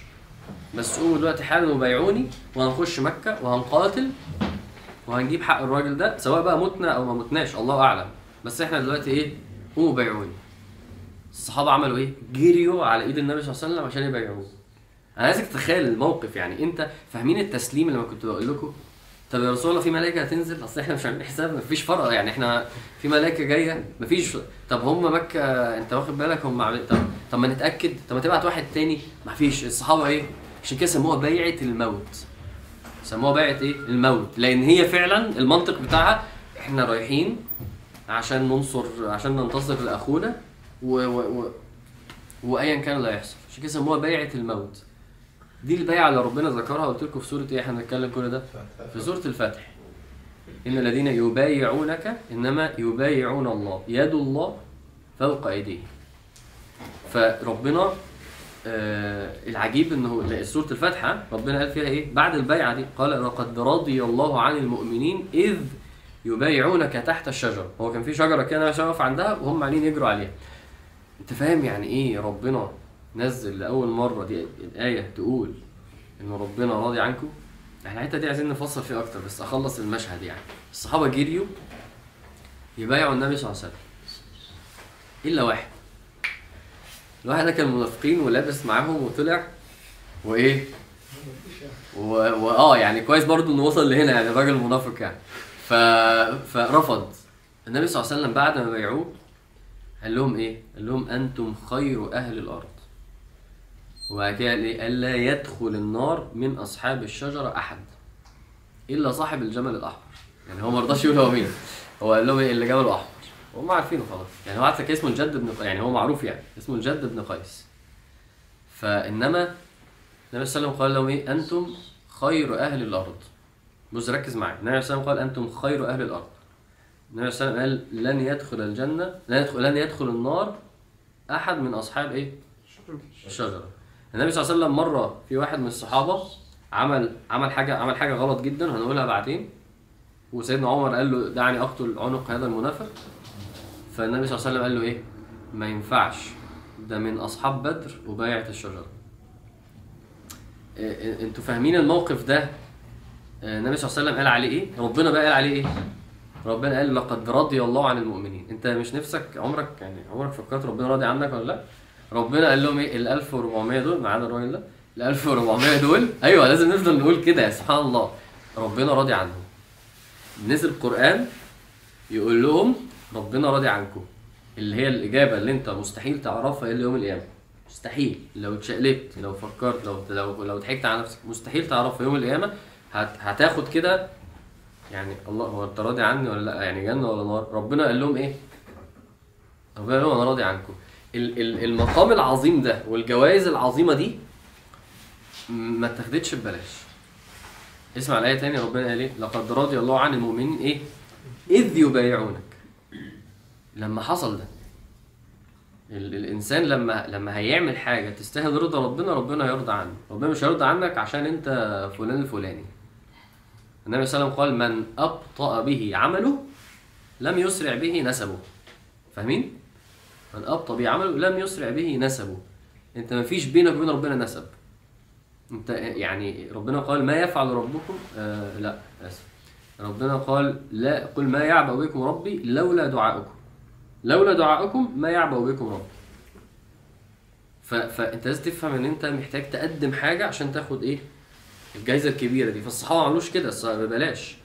بس قوموا دلوقتي حالا وبيعوني وهنخش مكة وهنقاتل وهنجيب حق الراجل ده سواء بقى متنا أو ما متناش الله أعلم. بس إحنا دلوقتي إيه؟ قوموا بيعوني. الصحابة عملوا إيه؟ جريوا على ايد النبي صلى الله عليه وسلم عشان يبيعوه. أنا عايزك تتخيل الموقف يعني. انت فاهمين التسليم اللي ما كنت بقول لكم؟ طب يا رسول الله في ملائكة هتنزل؟ أصل إحنا مش عاملين حساب مفيش فرق يعني. إحنا في ملائكة جاية؟ مفيش. طب هم مكة انت واخد بالك؟ هم عاملين طب طب ما نتأكد. طب ما تبعت واحد تاني. مفيش. الصحابة إيه؟ عشان كده سموها بيعة الموت. سموها بيعة إيه؟ الموت. لأن هي فعلا المنطق بتاعها إحنا رايحين عشان ننصر عشان ننتصر لأخونا و, و, و وايا كان اللي هيحصل. عشان كده سموها بيعة الموت. دي البيعة اللي ربنا ذكرها قلت لكم في سورة إيه؟ إحنا بنتكلم كل ده؟ في سورة الفتح. إن الذين يبايعونك إنما يبايعون الله. يد الله فوق أيديهم. فربنا آه العجيب إنه سورة الفاتحه ربنا قال فيها إيه؟ بعد البيعة دي قال لقد رضي الله عن المؤمنين إذ يبايعونك تحت الشجرة. هو كان في شجرة كده أنا واقف عندها وهم عاملين يجروا عليها. انت فاهم يعني إيه ربنا نزل لأول مرة دي الايه تقول إن ربنا راضي عنكم؟ إحنا الحتة دي عايزين نفصل فيها أكتر بس أخلص المشهد يعني. الصحابة جريوا يبايعوا النبي صلى الله عليه وسلم. إلا واحد. الواحد ده كان منافقين ولابس معاهم وطلع وإيه. واه يعني كويس برضو إنه وصل لهنا يعني راجل منافق يعني. فرفض. النبي صلى الله عليه وسلم بعد ما بايعوه قال لهم إيه؟ قال لهم أنتم خير أهل الأرض. وبعد كده قال إيه؟ الا يدخل النار من أصحاب الشجرة أحد إلا صاحب الجمل الأحمر. يعني هو ما رضاش يقول هو مين. هو قال لهم إيه؟ اللي جمله أحمر. هم عارفينه خلاص. يعني هو عارف اسمه الجد بن يعني هو معروف يعني. اسمه الجد بن قيس. فإنما النبي صلى الله عليه وسلم قال لهم إيه؟ أنتم خير أهل الأرض. بص ركز معايا. النبي صلى الله عليه وسلم قال أنتم خير أهل الأرض. النبي صلى الله عليه وسلم قال لن يدخل الجنة لن يدخل لن يدخل النار أحد من أصحاب إيه؟ الشجرة. النبي صلى الله عليه وسلم مرة في واحد من الصحابة عمل عمل حاجة عمل حاجة غلط جدا هنقولها بعدين. وسيدنا عمر قال له دعني أقتل عنق هذا المنافق. فالنبي صلى الله عليه وسلم قال له إيه؟ ما ينفعش. ده من أصحاب بدر وبايعه الشجرة. إيه- أنتوا فاهمين الموقف ده؟ النبي صلى الله عليه وسلم قال عليه إيه؟ ربنا بقى قال عليه إيه؟ ربنا قال لقد رضي الله عن المؤمنين. أنت مش نفسك عمرك يعني عمرك فكرت ربنا راضي عنك ولا لأ؟ ربنا قال لهم إيه؟ ال 1400 دول معانا الراجل ده؟ ال 1400 دول؟ أيوه لازم نفضل نقول كده يا سبحان الله. ربنا راضي عنهم. نزل القرآن يقول لهم ربنا راضي عنكم. اللي هي الإجابة اللي أنت مستحيل تعرفها إلا يوم القيامة. مستحيل. لو اتشقلبت لو فكرت لو لو لو ضحكت على نفسك مستحيل تعرفها يوم القيامة هت هتاخد كده. يعني الله هو انت راضي عني ولا لا؟ يعني جنة ولا نار؟ ربنا قال لهم إيه؟ ربنا قال لهم أنا راضي عنكم. ال- ال- المقام العظيم ده والجوائز العظيمة دي ما اتاخدتش ببلاش. اسمع الآية تاني ربنا قال إيه؟ لقد رضي الله عن المؤمنين إيه؟ إذ يبايعونك. لما حصل ده ال- الإنسان لما لما هيعمل حاجة تستاهل رضا ربنا ربنا يرضى عنه. ربنا مش هيرضى عنك عشان أنت فلان الفلاني. النبي صلى الله عليه وسلم قال من أبطأ به عمله لم يسرع به نسبه. فاهمين؟ من أبطأ به عمله لم يسرع به نسبه. أنت ما فيش بينك وبين ربنا نسب. أنت يعني ربنا قال ما يفعل ربكم؟ آه لا آسف. ربنا قال لا قل ما يعبأ بكم ربي لولا دعاؤكم. لولا دعاؤكم ما يعبأ بكم ربي. فأنت لازم تفهم إن أنت محتاج تقدم حاجة عشان تاخد إيه؟ الجائزه الكبيرة دي. فالصحابة ما عملوش كده ببلاش.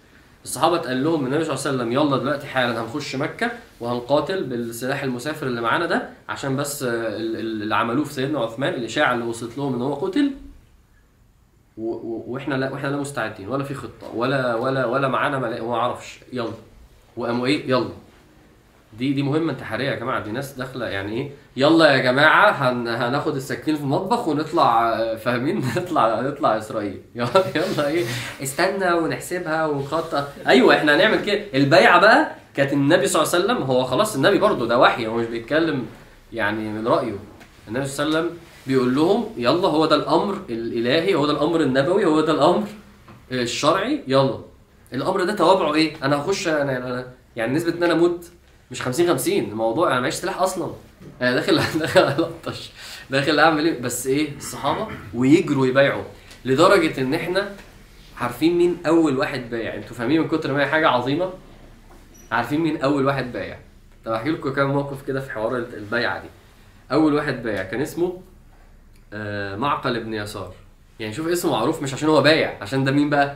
الصحابة اتقال لهم النبي صلى الله عليه وسلم يلا دلوقتي حالا هنخش مكة وهنقاتل بالسلاح المسافر اللي معانا ده عشان بس ال- ال- اللي عملوه في سيدنا عثمان الاشاعه اللي وصلت لهم إن هو قتل. وإحنا لا وإحنا لا مستعدين ولا في خطة ولا ولا ولا معانا ما أعرفش يلا. وقاموا إيه؟ يلا. دي دي مهمة انتحارية يا جماعة دي ناس داخلة يعني إيه يلا يا جماعة هن هناخد السكين في المطبخ ونطلع آه، فاهمين؟ نطلع نطلع إسرائيل. يلا إيه استنى ونحسبها ونخطط. أيوه إحنا هنعمل كده. البيعة بقى كانت النبي صلى الله عليه وسلم هو خلاص النبي برضه ده وحي هو مش بيتكلم يعني من رأيه. النبي صلى الله عليه وسلم بيقول لهم يلا هو ده الأمر الإلهي هو ده الأمر النبوي هو ده الأمر الشرعي يلا. الأمر ده توابعه إيه؟ أنا هخش أنا, يعني نسبة إن أنا أموت مش 50 50 الموضوع أنا معيش سلاح أصلا. أنا داخل داخل ألطش. داخل أعمل إيه؟ بس إيه؟ الصحابة ويجروا يبايعوا. لدرجة إن إحنا عارفين مين أول واحد بايع. أنتوا فاهمين من كتر ما هي حاجة عظيمة؟ عارفين مين أول واحد بايع. طب أحكي لكم كام موقف كده في حوار البيعة دي. أول واحد بايع كان اسمه آه، معقل ابن يسار. يعني شوف اسمه معروف مش عشان هو بايع عشان ده مين بقى؟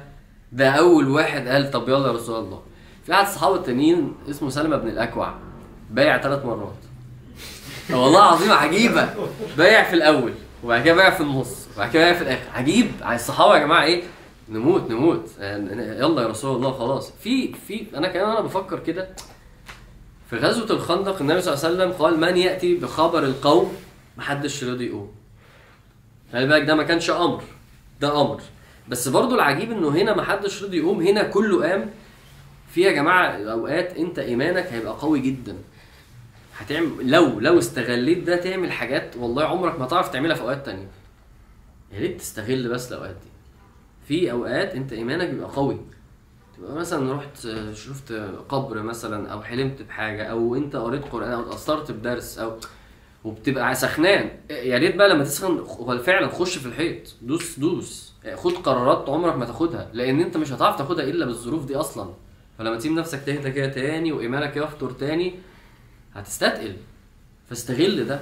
ده أول واحد قال طب يلا يا رسول الله. في واحد الصحابه التانيين اسمه سلمة بن الأكوع بايع ثلاث مرات. والله العظيم عجيبة. بايع في الأول وبعد كده بايع في النص وبعد كده بايع في الآخر. عجيب. الصحابة يا جماعة إيه؟ نموت نموت. يلا يا رسول الله خلاص. في في أنا كمان أنا بفكر كده في غزوة الخندق النبي صلى الله عليه وسلم قال من يأتي بخبر القوم؟ محدش رضي يقوم. خلي بالك ده ما كانش أمر ده أمر. بس برضو العجيب إنه هنا ما حدش رضي يقوم هنا كله قام في يا جماعة أوقات أنت إيمانك هيبقى قوي جدا. هتعمل لو لو استغليت ده تعمل حاجات والله عمرك ما تعرف تعملها في أوقات تانية. يا ريت تستغل بس الأوقات دي. في أوقات أنت إيمانك بيبقى قوي. تبقى مثلا رحت شفت قبر مثلا أو حلمت بحاجة أو أنت قريت قرآن أو اتاثرت بدرس أو وبتبقى سخنان. يا ريت بقى لما تسخن فعلا خش في الحيط. دوس دوس. خد قرارات عمرك ما تاخدها. لأن أنت مش هتعرف تاخدها إلا بالظروف دي أصلا. فلما تسيب نفسك تهدى كده تاني وإيمانك يفطر تاني هتستثقل. فاستغل ده.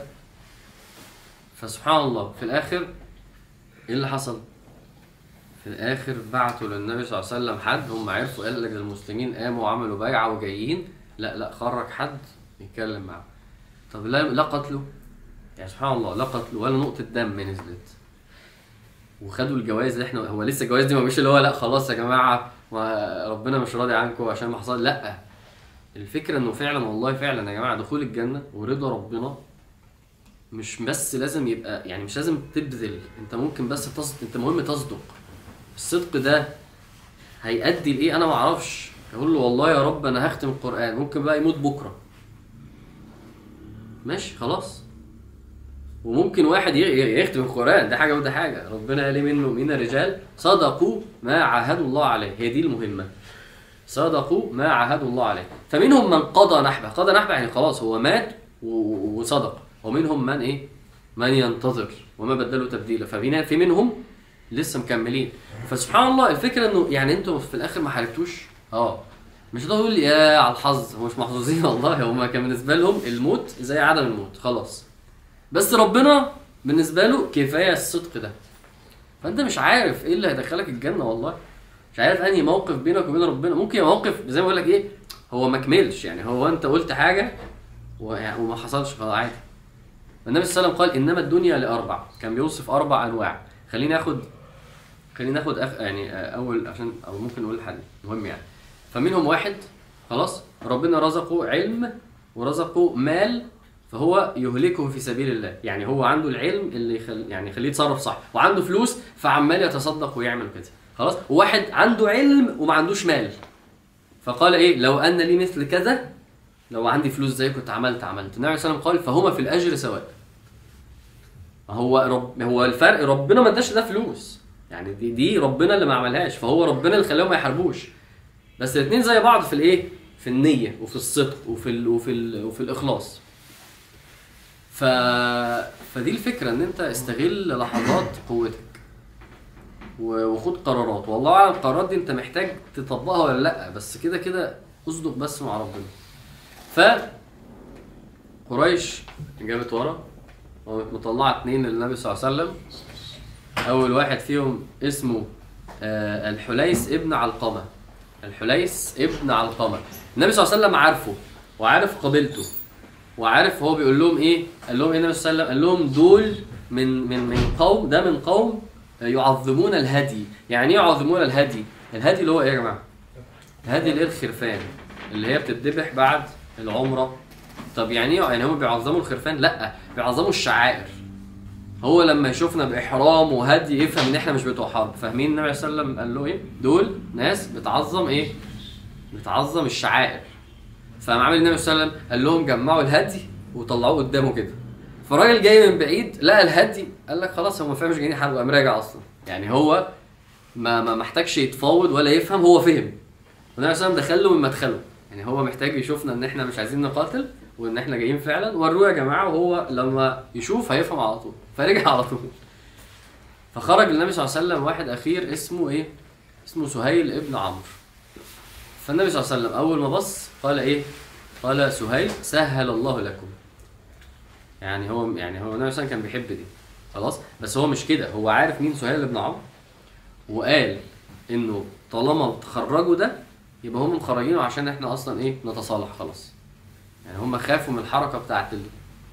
فسبحان الله في الآخر إيه اللي حصل؟ في الآخر بعتوا للنبي صلى الله عليه وسلم حد هم عرفوا قال لك المسلمين قاموا وعملوا بيعة وجايين. لا لا خرج حد يتكلم معاه طب لا لا قتلوا يعني سبحان الله لا قتلوا ولا نقطة دم نزلت. وخدوا الجوائز اللي إحنا هو لسه الجوائز دي ما مش اللي هو لا خلاص يا جماعة ما ربنا مش راضي عنكم عشان ما حصل لا الفكرة إنه فعلا والله فعلا يا جماعة دخول الجنة ورضا ربنا مش بس لازم يبقى يعني مش لازم تبذل أنت ممكن بس تصدق أنت مهم تصدق. الصدق ده هيؤدي لإيه؟ أنا ما أعرفش. أقول له والله يا رب أنا هختم القرآن ممكن بقى يموت بكرة. ماشي خلاص. وممكن واحد يختم القرآن. ده حاجة وده حاجة. ربنا قال منه من الرجال صدقوا ما عاهدوا الله عليه. هي دي المهمة. صدقوا ما عاهدوا الله عليه. فمنهم من قضى نحبه. قضى نحبه يعني خلاص هو مات وصدق. ومنهم من إيه؟ من ينتظر وما بدلوا تبديلا. ففي في منهم لسه مكملين. فسبحان الله الفكرة إنه يعني أنتوا في الآخر ما حاربتوش؟ آه. مش لي يا على الحظ. هو مش محظوظين والله. هم كان بالنسبة لهم الموت زي عدم الموت. خلاص. بس ربنا بالنسبة له كفاية الصدق ده. فأنت مش عارف إيه اللي هيدخلك الجنة والله. مش عارف أنهي موقف بينك وبين ربنا. ممكن موقف زي ما بقول لك إيه هو ما كملش. يعني هو أنت قلت حاجة وما حصلش خلاص عادي. النبي صلى الله عليه وسلم قال إنما الدنيا لأربع. كان بيوصف أربع أنواع. خليني آخد خليني ناخد أخ... يعني أول عشان أو ممكن نقول الحديث مهم يعني. فمنهم واحد خلاص ربنا رزقه علم ورزقه مال فهو يهلكه في سبيل الله. يعني هو عنده العلم اللي يخل... يعني يخليه يتصرف صح وعنده فلوس فعمال يتصدق ويعمل كده. خلاص؟ وواحد عنده علم وما عندوش مال. فقال إيه؟ لو أن لي مثل كذا لو عندي فلوس زي كنت عملت عملت. النبي عليه قال فهما في الأجر سواء. هو رب هو الفرق ربنا ما اداش ده فلوس. يعني دي دي ربنا اللي ما عملهاش. فهو ربنا اللي خلاهم ما يحاربوش. بس الاثنين زي بعض في الإيه؟ في النية وفي الصدق وفي ال وفي ال وفي الإخلاص. ف فدي الفكرة إن أنت استغل لحظات قوتك وخد قرارات. والله أعلم القرارات دي أنت محتاج تطبقها ولا لأ بس كده كده أصدق بس مع ربنا. ف قريش جابت ورا وقامت مطلعة اتنين للنبي صلى الله عليه وسلم. أول واحد فيهم اسمه آه، الحليس ابن علقمة. الحليس ابن علقمة. النبي صلى الله عليه وسلم عارفه وعارف قبيلته. وعارف هو بيقول لهم إيه؟ قال لهم إيه النبي صلى الله عليه وسلم قال لهم دول من من من قوم ده من قوم يعظمون الهدي. يعني إيه يعظمون الهدي؟ الهدي اللي هو إيه يا جماعة؟ الهدي اللي هي الخرفان اللي هي بتتذبح بعد العمرة. طب يعني إيه؟ يعني هم بيعظموا الخرفان؟ لأ بيعظموا الشعائر. هو لما يشوفنا بإحرام وهدي يفهم إن إحنا مش بتوع حرب. فاهمين النبي صلى الله عليه وسلم قال له إيه؟ دول ناس بتعظم إيه؟ بتعظم الشعائر. فقام عامل النبي صلى الله عليه وسلم قال لهم جمعوا الهدي وطلعوه قدامه كده. فالراجل جاي من بعيد لقى الهدي قال لك خلاص هم فاهم مش جايين يحاربوا قام راجع أصلا. يعني هو ما ما محتاجش يتفاوض ولا يفهم هو فهم. والنبي صلى الله عليه وسلم دخل له من مدخله. يعني هو محتاج يشوفنا إن إحنا مش عايزين نقاتل وإن إحنا جايين فعلا. وروه يا جماعة وهو لما يشوف هيفهم على طول. فرجع على طول. فخرج النبي صلى الله عليه وسلم واحد أخير اسمه إيه؟ اسمه سهيل ابن عمرو. فالنبي صلى الله عليه وسلم أول ما بص قال إيه؟ قال سهيل سهل الله لكم. يعني هو يعني هو النبي صلى الله عليه وسلم كان بيحب دي. خلاص؟ بس هو مش كده. هو عارف مين سهيل بن عمرو وقال إنه طالما تخرجوا ده يبقى هم مخرجينه عشان إحنا أصلا إيه؟ نتصالح خلاص. يعني هم خافوا من الحركة بتاعت ال-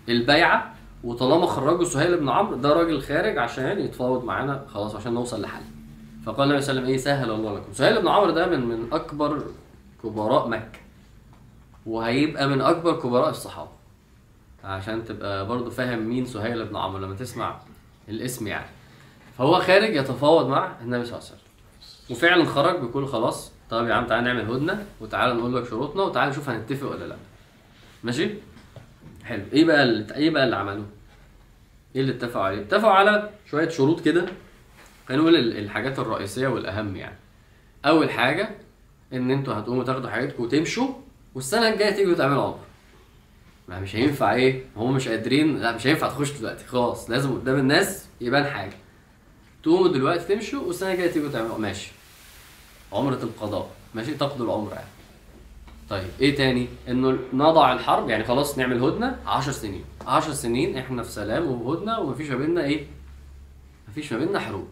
البيعة. وطالما خرجوا سهيل بن عمرو ده راجل خارج عشان يتفاوض معانا خلاص عشان نوصل لحل. فقال النبي صلى الله عليه وسلم إيه سهل الله لكم. سهيل بن عمرو ده من من أكبر كبراء مكة وهيبقى من أكبر كبراء الصحابة. عشان تبقى برضو فاهم مين سهيل بن عمرو لما تسمع الاسم يعني. فهو خارج يتفاوض مع النبي صلى الله عليه وسلم. وفعلا خرج بيقول خلاص طب يا عم تعالى نعمل هدنة وتعالى نقول لك شروطنا وتعالى نشوف هنتفق ولا لأ. ماشي؟ حلو. إيه بقى اللي إيه بقى اللي عملوه؟ إيه اللي اتفقوا عليه؟ اتفقوا على شوية شروط كده خلينا نقول ال- الحاجات الرئيسية والأهم يعني. أول حاجة إن أنتوا هتقوموا تاخدوا حاجاتكم وتمشوا والسنة الجاية تيجوا تعملوا عمرة. ما مش هينفع إيه هم مش قادرين لا مش هينفع تخش دلوقتي خلاص لازم قدام الناس يبان حاجة. تقوموا دلوقتي تمشوا والسنة الجاية تيجوا تعملوا ماشي. عمرة القضاء ماشي تقضوا العمره يعني. طيب إيه تاني؟ إنه نضع الحرب يعني خلاص نعمل هدنة 10 سنين. 10 سنين إحنا في سلام وهدنة ومفيش ما بيننا إيه؟ مفيش ما بيننا حروب.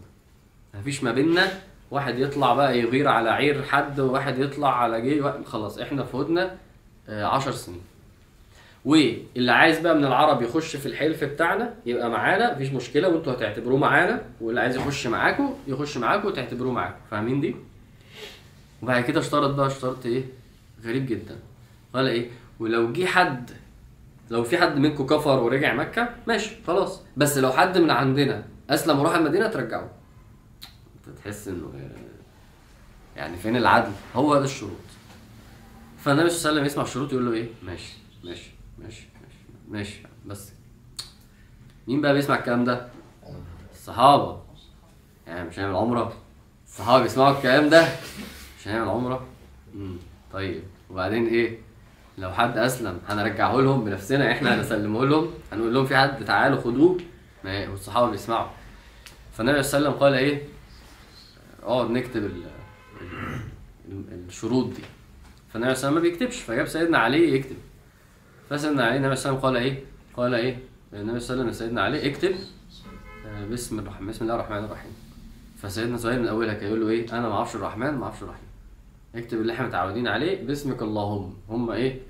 مفيش ما بيننا. واحد يطلع بقى يغير على عير حد وواحد يطلع على جي واحد- خلاص إحنا في هدنه 10 سنين. واللي عايز بقى من العرب يخش في الحلف بتاعنا يبقى معانا مفيش مشكلة وانتوا هتعتبروه معانا. واللي عايز يخش معاكم يخش معاكم وتعتبروه معاكم فاهمين دي؟ وبعد كده اشترط بقى اشترط إيه؟ غريب جدا. قال إيه؟ ولو جه حد لو في حد منكم كفر ورجع مكة ماشي خلاص. بس لو حد من عندنا أسلم وراح المدينة ترجعه تحس إنه يعني فين العدل؟ هو ده الشروط فالنبي صلى الله عليه وسلم يسمع الشروط يقول له إيه؟ ماشي ماشي ماشي ماشي ماشي بس مين بقى بيسمع الكلام ده؟ الصحابة يعني مش هنعمل عمرة الصحابة بيسمعوا الكلام ده مش هنعمل عمرة مم. طيب وبعدين إيه؟ لو حد أسلم هنرجعه لهم بنفسنا إحنا هنسلمه لهم هنقول لهم في حد تعالوا خدوه والصحابة بيسمعوا فالنبي صلى الله عليه وسلم قال إيه؟ اقعد نكتب ال ال- الشروط دي فالنبي صلى الله عليه وسلم ما بيكتبش فجاب سيدنا علي يكتب فسيدنا علي النبي صلى الله عليه وسلم قال إيه؟ قال إيه؟ النبي صلى الله عليه وسلم لسيدنا علي اكتب آه، بسم الرحمن بسم الله الرحمن الرحيم فسيدنا سهيل من أولها كان يقول له إيه؟ أنا ما أعرفش الرحمن ما أعرفش الرحيم اكتب اللي إحنا متعودين عليه باسمك اللهم هم إيه؟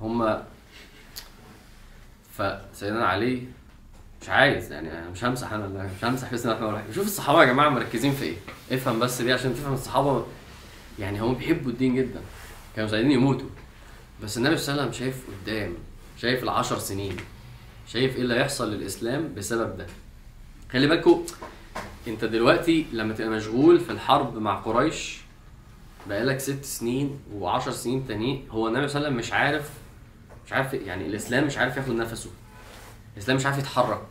هم فسيدنا علي مش عايز يعني أنا مش همسح أنا مش همسح الله الرحمن الرحيم شوف الصحابة يا جماعة مركزين في إيه؟ افهم بس دي عشان تفهم الصحابة. يعني هم بيحبوا الدين جدا. كانوا عايزين يموتوا. بس النبي صلى الله عليه وسلم شايف قدام شايف العشر سنين شايف إيه اللي هيحصل للإسلام بسبب ده. خلي بالكوا أنت دلوقتي لما تبقى مشغول في الحرب مع قريش بقالك ست سنين وعشر سنين تانيين هو النبي صلى الله عليه وسلم مش عارف مش عارف يعني الإسلام مش عارف ياخد نفسه. الإسلام مش عارف يتحرك.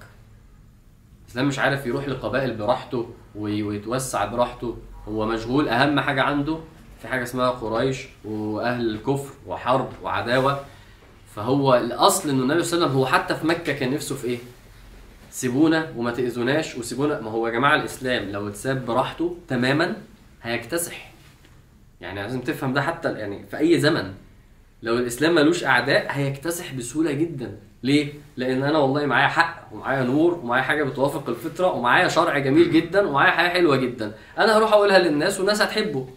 الإسلام مش عارف يروح لقبائل براحته وي- ويتوسع براحته. هو مشغول أهم حاجة عنده في حاجة اسمها قريش وأهل الكفر وحرب وعداوة. فهو الأصل إنه النبي صلى الله عليه وسلم هو حتى في مكة كان نفسه في إيه؟ سيبونا وما تأذوناش وسيبونا. ما هو يا جماعة الإسلام لو اتساب براحته تماما هيكتسح. يعني لازم تفهم ده حتى يعني في أي زمن. لو الإسلام ملوش أعداء هيكتسح بسهولة جدا. ليه؟ لأن أنا والله معايا حق ومعايا نور ومعايا حاجة بتوافق الفطرة ومعايا شرع جميل جدا ومعايا حياه حلوة جدا. أنا هروح أقولها للناس والناس هتحبه.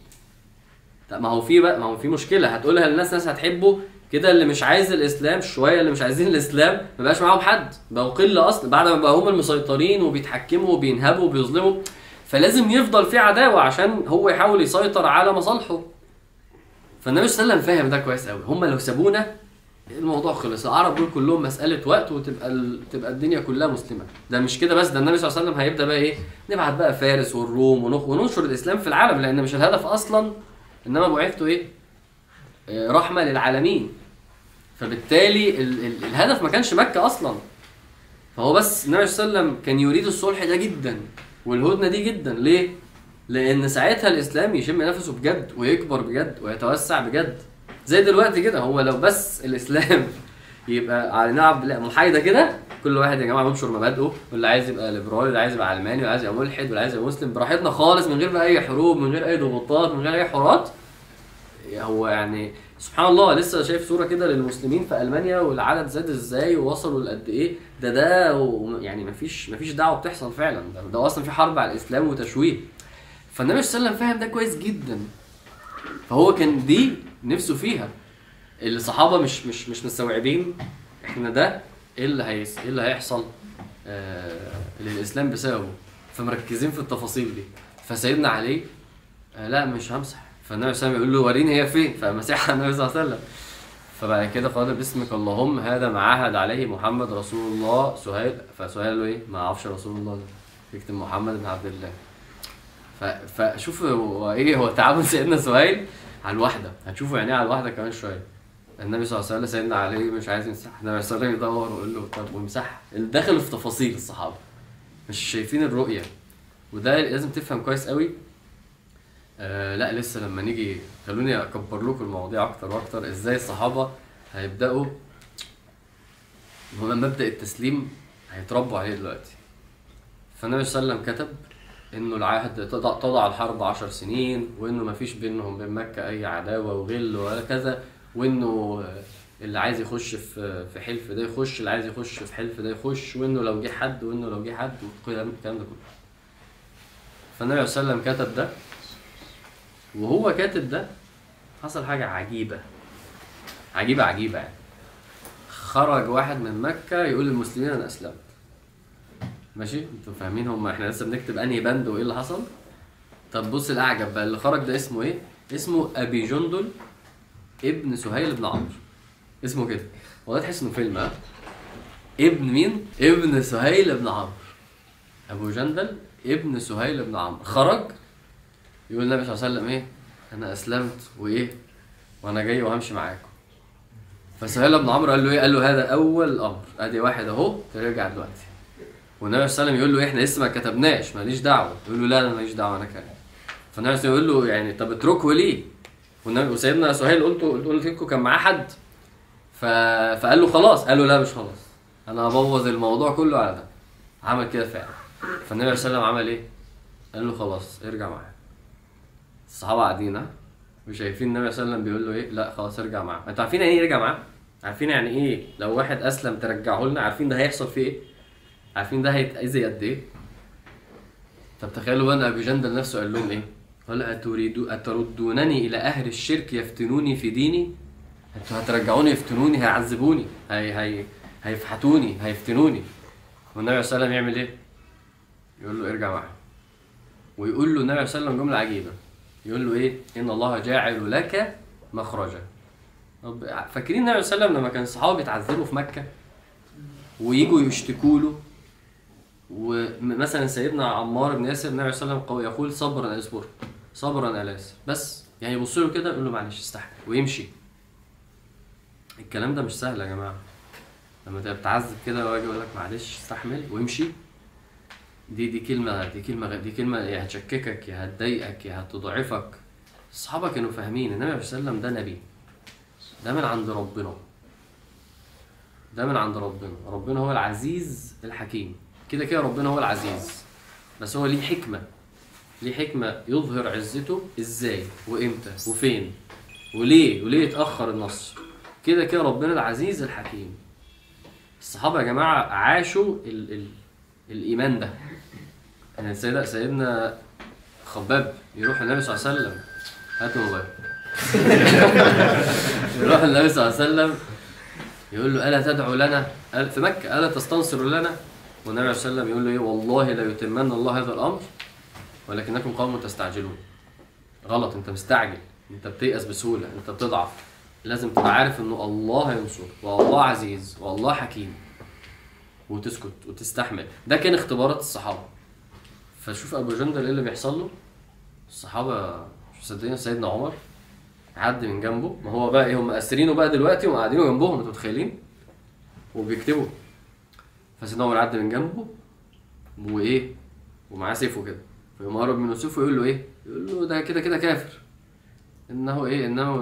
طب ما هو في بقى ما هو في مشكلة. هتقولها للناس ناس هتحبه. كده اللي مش عايز الإسلام شوية اللي مش عايزين الإسلام ما بقاش معاهم حد. بقوا قلة أصلا بعد ما بقى هم المسيطرين وبيتحكموا وبينهبوا وبيظلموا. فلازم يفضل في عداوة عشان هو يحاول يسيطر على مصالحه. فالنبي صلى الله عليه وسلم فاهم ده كويس قوي هم لو سابونا الموضوع خلص. العرب دول كلهم مسألة وقت وتبقى ال... تبقى الدنيا كلها مسلمة. ده مش كده بس ده النبي صلى الله عليه وسلم هيبدأ بقى إيه؟ نبعت بقى فارس والروم ونخ... وننشر الإسلام في العالم لأن مش الهدف أصلا إنما بعثته إيه؟ آه، رحمة للعالمين. فبالتالي ال... ال... الهدف ما كانش مكة أصلا. فهو بس النبي صلى الله عليه وسلم كان يريد الصلح ده جدا والهدنة دي جدا. ليه؟ لأن ساعتها الإسلام يشم نفسه بجد ويكبر بجد ويتوسع بجد. زي دلوقتي كده. هو لو بس الإسلام يبقى على نعم لا محايدة كده كل واحد يا جماعة ينشر مبادئه. واللي عايز يبقى ليبرالي واللي عايز يبقى علماني واللي عايز يبقى ملحد واللي عايز يبقى مسلم براحتنا خالص من غير بقى أي حروب من غير أي ضغوطات من غير أي حوارات. هو يعني سبحان الله لسه شايف صورة كده للمسلمين في ألمانيا والعدد زاد إزاي ووصلوا لقد إيه؟ ده ده يعني مفيش مفيش دعوة بتحصل فعلا. ده, ده أصلا في حرب على الإسلام وتشويه. فالنبي صلى الله عليه وسلم فاهم ده كويس جدا. فهو كان دي نفسه فيها. الصحابة مش مش مش مستوعبين إحنا ده إيه اللي هيس إيه اللي هيحصل آه للإسلام بسببه. فمركزين في التفاصيل دي. فسيدنا علي آه لا مش همسح. فالنبي صلى الله عليه وسلم يقول له وريني هي فين؟ فمسحها النبي صلى الله عليه وسلم. فبعد كده قال باسمك اللهم هذا ما عهد عليه محمد رسول الله سهيل. فسهيل قال له إيه؟ ما أعرفش رسول الله ده. يكتب محمد بن عبد الله. فشوف هو إيه هو تعامل سيدنا سهيل على الواحدة. هتشوفوا يعني على الواحدة كمان شوية. النبي صلى الله عليه وسلم سيدنا علي مش عايز يمسح النبي صلى الله عليه وسلم يدور ويقول له طب وامسحها. دخلوا في تفاصيل الصحابة. مش شايفين الرؤية. وده لازم تفهم كويس قوي. آه لا لسه لما نيجي خلوني أكبر لكم المواضيع أكتر وأكتر. إزاي الصحابة هيبدأوا؟ مبدأ التسليم هيتربوا عليه دلوقتي. فالنبي صلى الله عليه وسلم كتب إنه العهد تضع, الحرب عشر سنين وإنه ما فيش بينهم بين مكة أي عداوة وغل ولا كذا وإنه اللي عايز يخش في في حلف ده يخش اللي عايز يخش في حلف ده يخش وإنه لو جه حد وإنه لو جه حد الكلام ده كله. فالنبي صلى الله عليه وسلم كتب ده وهو كاتب ده حصل حاجة عجيبة. عجيبة عجيبة يعني. خرج واحد من مكة يقول للمسلمين أنا أسلمت. ماشي؟ أنتوا فاهمين هم إحنا لسه بنكتب انهي بند وايه اللي حصل؟ طب بص الاعجب بقى اللي خرج ده اسمه إيه؟ اسمه ابي جندل ابن سهيل بن عمرو. اسمه كده. والله تحس انه فيلم ها؟ ابن مين؟ ابن سهيل بن عمرو. ابو جندل ابن سهيل بن عمرو. خرج؟ يقول النبي صلى الله عليه وسلم إيه؟ أنا اسلمت وايه؟ وأنا جاي وهمشي معاكم. فسهيل بن عمرو قال له إيه؟ قال له هذا أول أمر. أدي واحد أهو ترجع دلوقتي. والنبي صلى الله عليه وسلم يقول له إحنا لسه ما كتبناش ماليش دعوة. يقول له لا أنا ماليش دعوة أنا كمان فالنبي صلى الله عليه وسلم يقول له يعني طب اتركه ليه؟ والنبي وسيدنا سهيل قلت قلت لكم كان معاه حد. ف... فقال له خلاص. قال له لا مش خلاص. أنا هبوظ الموضوع كله على ده. عمل كده فعلا. فالنبي صلى الله عليه وسلم عمل إيه؟ قال له خلاص ارجع معايا الصحابة قاعدين وشايفين النبي صلى الله عليه وسلم بيقول له إيه؟ لا خلاص ارجع معاه. أنتوا عارفين يعني إيه يرجع معاه؟ عارفين يعني إيه؟ لو واحد أسلم ترجعه لنا عارفين ده هيحصل فيه إيه؟ عارفين ده هيتأذي قد إيه؟ طب تخيلوا بقى إن ابي جندل نفسه قال لهم إيه؟ قال اتريدوا أتردونني إلى أهل الشرك يفتنوني في ديني؟ أنتوا هترجعوني يفتنوني؟ هيعذبوني؟ هي هي هيفحتوني؟ هيفتنوني؟ والنبي صلى الله عليه وسلم يعمل إيه؟ يقول له ارجع معاهم ويقول له النبي صلى الله عليه وسلم جملة عجيبة. يقول له إيه؟ إن الله جاعل لك مخرجا. طب فاكرين النبي صلى الله عليه وسلم لما كان الصحابه بيتعذبوا في مكة؟ ويجوا يشتكوا له؟ ومثلا سيدنا عمار بن ياسر النبي صلى الله عليه وسلم يقول صبرا اصبر صبرا يا ياسر بس يعني يبص له كده يقول له معلش استحمل ويمشي. الكلام ده مش سهل يا جماعة. لما تبقى بتعذب كده واجي أقول لك معلش استحمل ويمشي. دي دي كلمة دي كلمة دي كلمة يا هتشككك يا هتضايقك يا هتضعفك. الصحابه كانوا فاهمين النبي صلى الله عليه وسلم ده نبي. ده من عند ربنا. ده من عند ربنا. ربنا هو العزيز الحكيم. كده كده ربنا هو العزيز. بس هو ليه حكمة. ليه حكمة يظهر عزته إزاي وإمتى وفين وليه وليه يتأخر النصر كده كده ربنا العزيز الحكيم. الصحابة يا جماعة عاشوا ال ال الإيمان ده. يعني سيدنا سيدنا خباب يروح النبي صلى الله عليه وسلم. هات موبايل. يروح النبي صلى الله عليه وسلم يقول له ألا تدعو لنا؟ في مكة ألا تستنصر لنا؟ والنبي صلى الله عليه وسلم يقول له إيه؟ والله لا يتمن الله هذا الأمر ولكنكم قوم تستعجلون. غلط أنت مستعجل. أنت بتيأس بسهولة أنت بتضعف. لازم تبقى عارف إنه الله ينصر والله عزيز والله حكيم. وتسكت وتستحمل. ده كان اختبارات الصحابة. فشوف أبو جندل إيه اللي بيحصل له؟ الصحابة مش مصدقين سيدنا عمر عدي من جنبه. ما هو بقى إيه؟ هم اسرينه بقى دلوقتي وقاعدين جنبهم أنتوا متخيلين؟ وبيكتبوا. فسيدنا عمر عدى من جنبه وإيه ومعاه سيفه كده. فيقوم قرب منه سيفه يقول له إيه؟ يقول له ده كده كده كافر. إنه إيه؟ إنه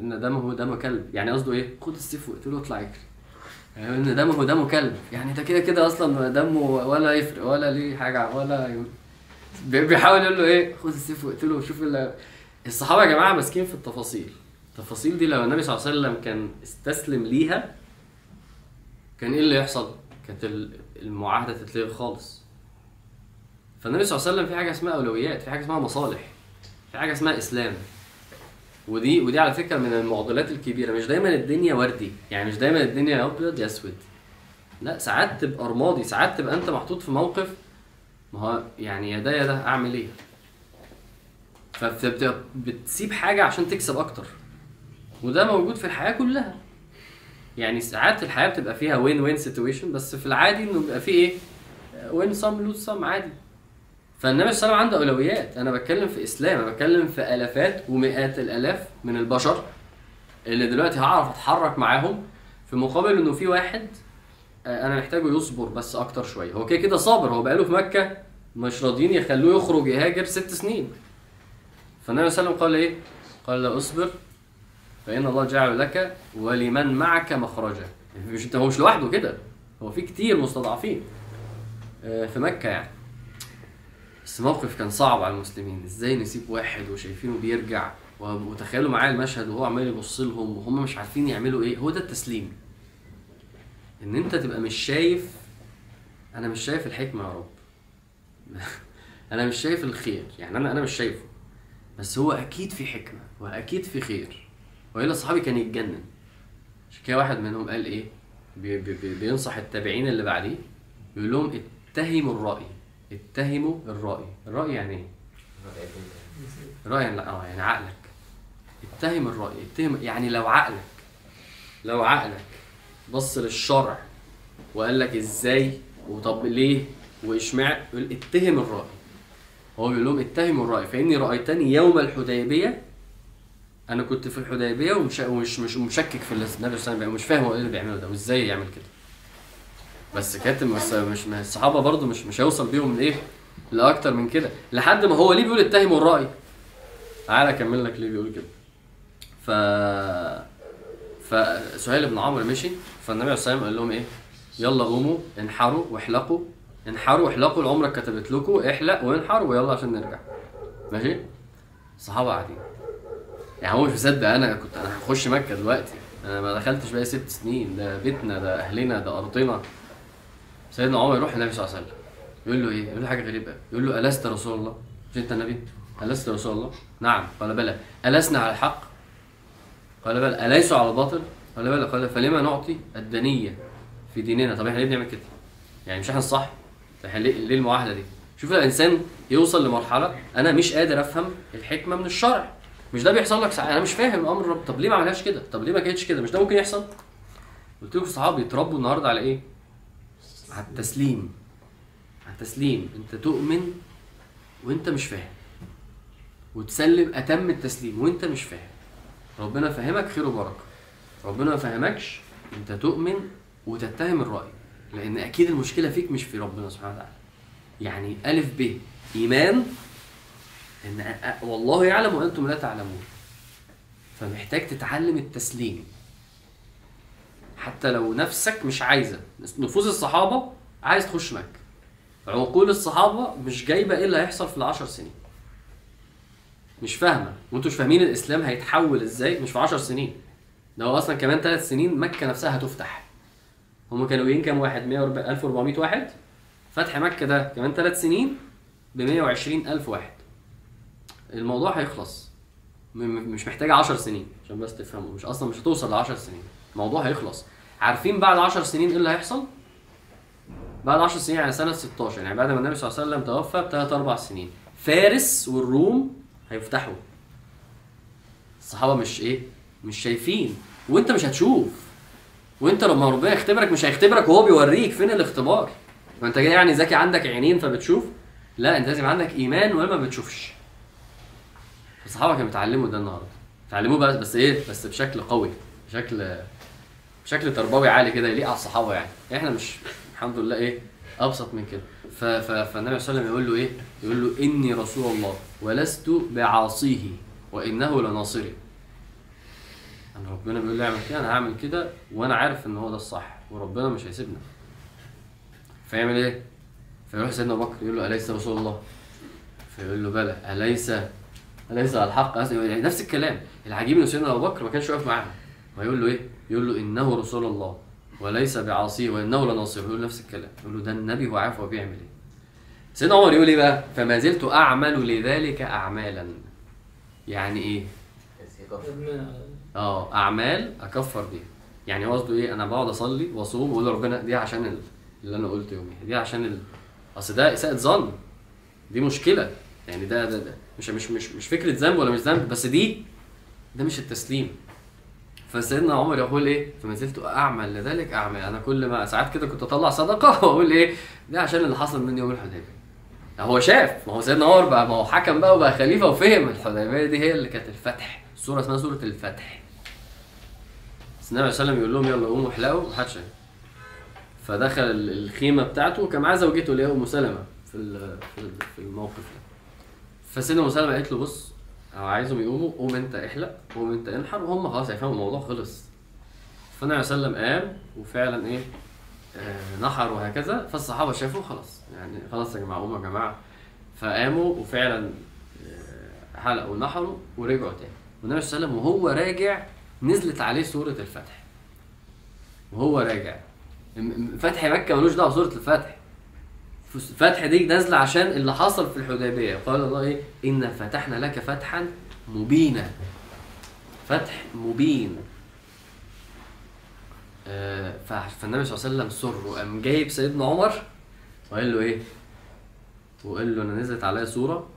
إن دمه دم كلب. يعني قصده إيه؟ خد السيف واقتله واطلع اجري يعني إن دمه دم كلب. يعني ده كده كده أصلا دمه ولا يفرق ولا ليه حاجة ولا يقول. بيحاول يقول له إيه؟ خد السيف واقتله وشوف اللي الصحابة يا جماعة ماسكين في التفاصيل. التفاصيل دي لو النبي صلى الله عليه وسلم كان استسلم ليها كان إيه اللي يحصل؟ كانت المعاهدة تتلغي خالص. فالنبي صلى الله عليه وسلم في حاجة اسمها أولويات في حاجة اسمها مصالح في حاجة اسمها إسلام. ودي ودي على فكرة من المعضلات الكبيرة. مش دايما الدنيا وردي يعني مش دايما الدنيا يا أبيض يا أسود. لا ساعات تبقى رمادي ساعات تبقى أنت محطوط في موقف ما هو يعني يا ده يا ده أعمل إيه؟ فبتسيب حاجة عشان تكسب أكتر. وده موجود في الحياة كلها. يعني ساعات الحياة بتبقى فيها win win situation بس في العادي إنه بيبقى فيه إيه؟ win some lose some عادي. فالنبي صلى الله عليه وسلم عنده أولويات. أنا بتكلم في إسلام أنا بتكلم في آلافات ومئات الآلاف من البشر اللي دلوقتي هعرف أتحرك معاهم في مقابل إنه في واحد آه، أنا محتاجه يصبر بس أكتر شوية. هو كده كده صابر هو بقاله في مكة مش راضيين يخلوه يخرج يهاجر ست سنين. فالنبي صلى الله عليه وسلم قال إيه؟ قال لا أصبر فإن الله جعل لك ولمن معك مخرجا. مش أنت هو مش لوحده كده. هو في كتير مستضعفين آه، في مكة يعني. بس موقف كان صعب على المسلمين. إزاي نسيب واحد وشايفينه بيرجع؟ وتخيلوا معايا المشهد وهو عمال يبص لهم وهم مش عارفين يعملوا إيه. هو ده التسليم. إن أنت تبقى مش شايف أنا مش شايف الحكمة يا رب. أنا مش شايف الخير. يعني أنا أنا مش شايفه. بس هو أكيد في حكمة وأكيد في خير. وإلا صحابي كان يتجنن. عشان كده واحد منهم قال إيه؟ بي بي بي بينصح التابعين اللي بعديه بيقول لهم اتهموا الرأي اتهموا الرأي. الرأي يعني إيه؟ رأي يعني آه يعني عقلك. اتهم الرأي اتهم يعني لو عقلك لو عقلك بص للشرع وقال لك إزاي وطب ليه وإشمع يقول اتهم الرأي. هو بيقول لهم اتهموا الرأي فإني رأيتني يوم الحديبية أنا كنت في الحديبية ومش ومش مش مشكك في النبي صلى الله وسلم مش فاهم هو إيه اللي بيعمله ده وإزاي يعمل كده. بس كاتم بس مش ما الصحابة برضو مش مش هيوصل بيهم لإيه؟ لأكتر من كده. لحد ما هو ليه بيقول اتهموا الرأي تعالى أكمل لك ليه بيقول كده. ف فسهيل بن عمرو مشي فالنبي عليه والسلام قال لهم إيه؟ يلا قوموا انحروا واحلقوا. انحروا واحلقوا العمرة كتبت لكم احلق وانحر ويلا عشان نرجع. ماشي؟ الصحابه قاعدين. يعني هو مش مصدق أنا كنت أنا هخش مكة دلوقتي أنا ما دخلتش بقى ست سنين ده بيتنا ده أهلنا ده أرضنا سيدنا عمر يروح للنبي صلى الله عليه وسلم يقول له إيه؟ يقول له حاجة غريبة يقول له ألست رسول الله؟ مش أنت النبي؟ ألست رسول الله؟ نعم قال بلى ألسنا على الحق؟ قال بلى أليسوا على الباطل؟ قال بلى قال فلما نعطي الدنية في ديننا طب إحنا ليه بنعمل كده؟ يعني مش إحنا الصح؟ إحنا ليه المعاهدة دي؟ شوف الإنسان يوصل لمرحلة أنا مش قادر أفهم الحكمة من الشرع مش ده بيحصل لك ساعات أنا مش فاهم. أمر رب. طب ليه ما عملهاش كده؟ طب ليه ما كانتش كده؟ مش ده ممكن يحصل؟ قلت لكم الصحابة بيتربوا النهارده على إيه؟ على التسليم. على التسليم. أنت تؤمن وأنت مش فاهم. وتسلم أتم التسليم وأنت مش فاهم. ربنا فهمك خير وبركة. ربنا ما فهمكش أنت تؤمن وتتهم الرأي. لأن أكيد المشكلة فيك مش في ربنا سبحانه وتعالى. يعني ألف ب. إيمان إن والله يعلم وأنتم لا تعلمون. فمحتاج تتعلم التسليم. حتى لو نفسك مش عايزة. نفوس الصحابة عايز تخش مكة. عقول الصحابة مش جايبة إيه اللي هيحصل في العشر سنين. مش فاهمة. وأنتوا مش فاهمين الإسلام هيتحول إزاي؟ مش في 10 سنين. ده هو أصلا كمان ثلاث سنين مكة نفسها هتفتح. هم كانوا جايين كام واحد؟ 140 1400 واحد. فتح مكة ده كمان ثلاث سنين ب 120 ألف واحد. الموضوع هيخلص. مش محتاج 10 سنين عشان بس تفهموا مش أصلا مش هتوصل ل 10 سنين. الموضوع هيخلص. عارفين بعد 10 سنين إيه اللي هيحصل؟ بعد 10 سنين يعني سنة 16 يعني بعد ما النبي صلى الله عليه وسلم توفى بثلاث أربع سنين. فارس والروم هيفتحوا. الصحابة مش إيه؟ مش شايفين. وأنت مش هتشوف. وأنت لما ربنا يختبرك مش هيختبرك وهو بيوريك. فين الاختبار؟ ما أنت يعني ذكي عندك عينين فبتشوف؟ لا أنت لازم عندك إيمان ولا ما بتشوفش. الصحابه كانوا بيتعلموا ده النهارده. اتعلموه بس بس إيه؟ بس بشكل قوي بشكل بشكل تربوي عالي كده يليق على الصحابة يعني. إحنا مش الحمد لله إيه؟ أبسط من كده. فالنبي صلى الله عليه وسلم يقول له إيه؟ يقول له إني رسول الله ولست بعاصيه وإنه لناصري أنا ربنا بيقول لي أعمل كده أنا هعمل كده وأنا عارف إن هو ده الصح وربنا مش هيسيبنا. فيعمل إيه فيروح سيدنا أبو بكر يقول له أليس رسول الله؟ فيقول له بلى أليس على الحق؟ يعني نفس الكلام. العجيب إن سيدنا أبو بكر ما كانش واقف معاهم. ويقول له إيه؟ يقول له إنه رسول الله وليس بعاصيه وإنه لناصر يقول نفس الكلام. يقول له ده النبي هو عارف هو بيعمل إيه. سيدنا عمر يقول إيه بقى؟ فما زلت أعمل لذلك اعمالا. يعني إيه؟ آه أعمال أكفر بيها. يعني قصده إيه؟ أنا بقعد أصلي وأصوم وأقول لربنا دي عشان ال- اللي أنا قلته يومي دي عشان ال... أصل ده إساءة ظن. دي مشكلة. يعني ده, ده, ده. مش مش مش مش فكرة ذنب ولا مش ذنب بس دي ده مش التسليم. فسيدنا عمر يقول إيه؟ فما زلت أعمل لذلك أعمل. أنا كل ما ساعات كده كنت أطلع صدقة وأقول إيه؟ ده عشان اللي حصل مني يوم الحديبية. هو شاف. ما هو سيدنا عمر بقى ما هو حكم بقى وبقى خليفة وفهم. الحديبية دي هي اللي كانت الفتح. سورة اسمها سورة الفتح. بس النبي صلى الله عليه وسلم يقول لهم يلا قوموا احلقوا. محدش. فدخل ال- الخيمة بتاعته وكان معاه زوجته اللي هي أم سلمة في في الموقف ده. فسيدنا ام سلمه قالت له بص أنا عايزهم يقوموا قوم أنت احلق قوم أنت انحر وهم خلاص هيفهموا الموضوع خلص. فالنبي صلى الله عليه وسلم قام وفعلا إيه آه نحر وهكذا فالصحابة شافوا خلاص. يعني خلاص يا جماعة قوموا يا جماعة. فقاموا وفعلا آه، حلقوا ونحروا ورجعوا تاني. والنبي صلى الله عليه وسلم وهو راجع نزلت عليه سورة الفتح. وهو راجع. فتح مكة ملوش دعوة بسورة الفتح. فتح دي نازلة عشان اللي حصل في الحديبية. قال الله إيه؟ إن فتحنا لك فتحا مبينا. فتح مبين. آه، فالنبي صلى الله عليه وسلم سر وقام جايب سيدنا عمر وقال له إيه؟ وقال له أنا نزلت عليا سوره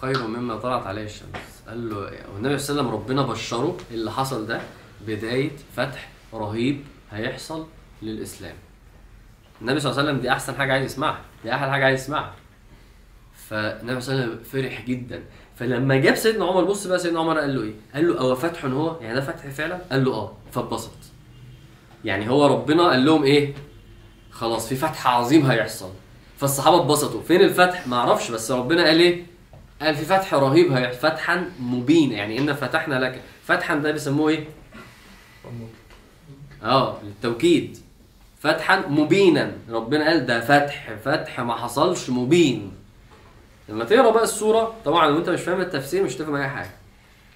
خير مما طلعت عليه الشمس. قال له والنبي صلى الله عليه وسلم ربنا بشره اللي حصل ده بداية فتح رهيب هيحصل للإسلام. النبي صلى الله عليه وسلم دي أحسن حاجة عايز يسمعها دي أحلى حاجة عايز يسمعها. فالنبي صلى الله عليه وسلم فرح جدا. فلما جاب سيدنا عمر بص بقى سيدنا عمر قال له إيه؟ قال له أو فتح هو؟ يعني ده فتح فعلا؟ قال له آه. فاتبسط. يعني هو ربنا قال لهم إيه؟ خلاص في فتح عظيم هيحصل. فالصحابة اتبسطوا. فين الفتح؟ ما أعرفش بس ربنا قال إيه؟ قال في فتح رهيب هيحصل فتحا مبينا يعني إن فتحنا لك. فتحا ده بيسموه إيه؟ آه للتوكيد. فتحا مبينا. ربنا قال ده فتح فتح ما حصلش مبين. لما تقرأ بقى السورة طبعا لو أنت مش فاهم التفسير مش هتفهم أي حاجة.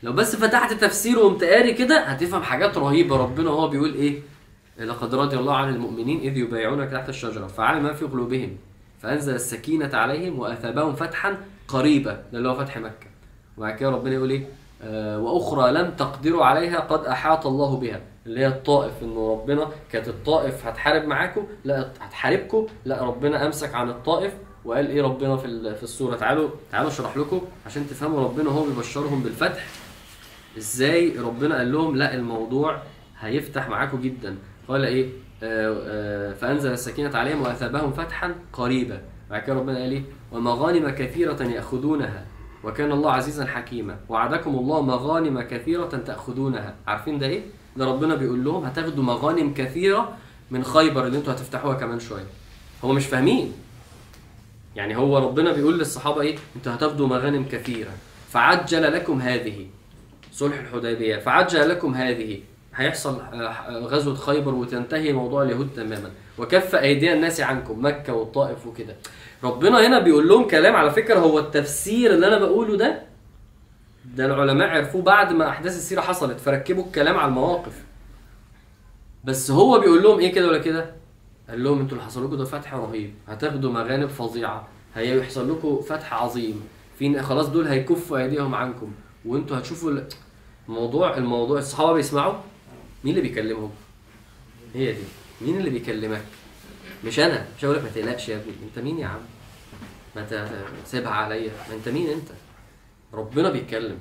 لو بس فتحت تفسير وقمت قاري كده هتفهم حاجات رهيبة. ربنا هو بيقول إيه؟ لقد رضي الله عن المؤمنين إذ يبايعونك تحت الشجرة. فعلم ما في قلوبهم فأنزل السكينة عليهم وأثابهم فتحا قريبا ده اللي هو فتح مكة. وبعد كده ربنا يقول إيه؟ آه وأخرى لم تقدروا عليها قد أحاط الله بها. اللي هي الطائف انه ربنا كانت الطائف هتحارب معاكم لا هتحاربكم لا ربنا أمسك عن الطائف وقال إيه ربنا في في السورة؟ تعالوا تعالوا أشرح لكم عشان تفهموا ربنا هو بيبشرهم بالفتح. إزاي ربنا قال لهم لا الموضوع هيفتح معاكم جدا. قال إيه؟ آه آه فأنزل السكينة عليهم وأثابهم فتحا قريبا. بعد كده ربنا قال إيه؟ ومغانم كثيرة يأخذونها وكان الله عزيزا حكيما. وعدكم الله مغانم كثيرة تأخذونها. عارفين ده إيه؟ ده ربنا بيقول لهم هتاخدوا مغانم كثيرة من خيبر اللي أنتوا هتفتحوها كمان شوية. هم مش فاهمين. يعني هو ربنا بيقول للصحابة إيه؟ أنتوا هتاخدوا مغانم كثيرة. فعجل لكم هذه. صلح الحديبية. فعجل لكم هذه. هيحصل آه، غزوة خيبر وتنتهي موضوع اليهود تماما. وكف أيدي الناس عنكم مكة والطائف وكده. ربنا هنا بيقول لهم كلام على فكرة هو التفسير اللي أنا بقوله ده ده العلماء عرفوه بعد ما أحداث السيرة حصلت فركبوا الكلام على المواقف. بس هو بيقول لهم إيه كده ولا كده؟ قال لهم أنتوا اللي حصل لكم ده فتح رهيب هتاخدوا مغانم فظيعة هيحصل لكم فتح عظيم في خلاص دول هيكفوا أيديهم عنكم وأنتوا هتشوفوا ال- الموضوع الموضوع الصحابة بيسمعوا؟ مين اللي بيكلمهم؟ هي دي. مين اللي بيكلمك؟ مش أنا. مش هقول لك ما تقلقش يا ابني. أنت مين يا عم؟ ما سيبها عليا. ما أنت مين أنت؟ ربنا بيتكلم.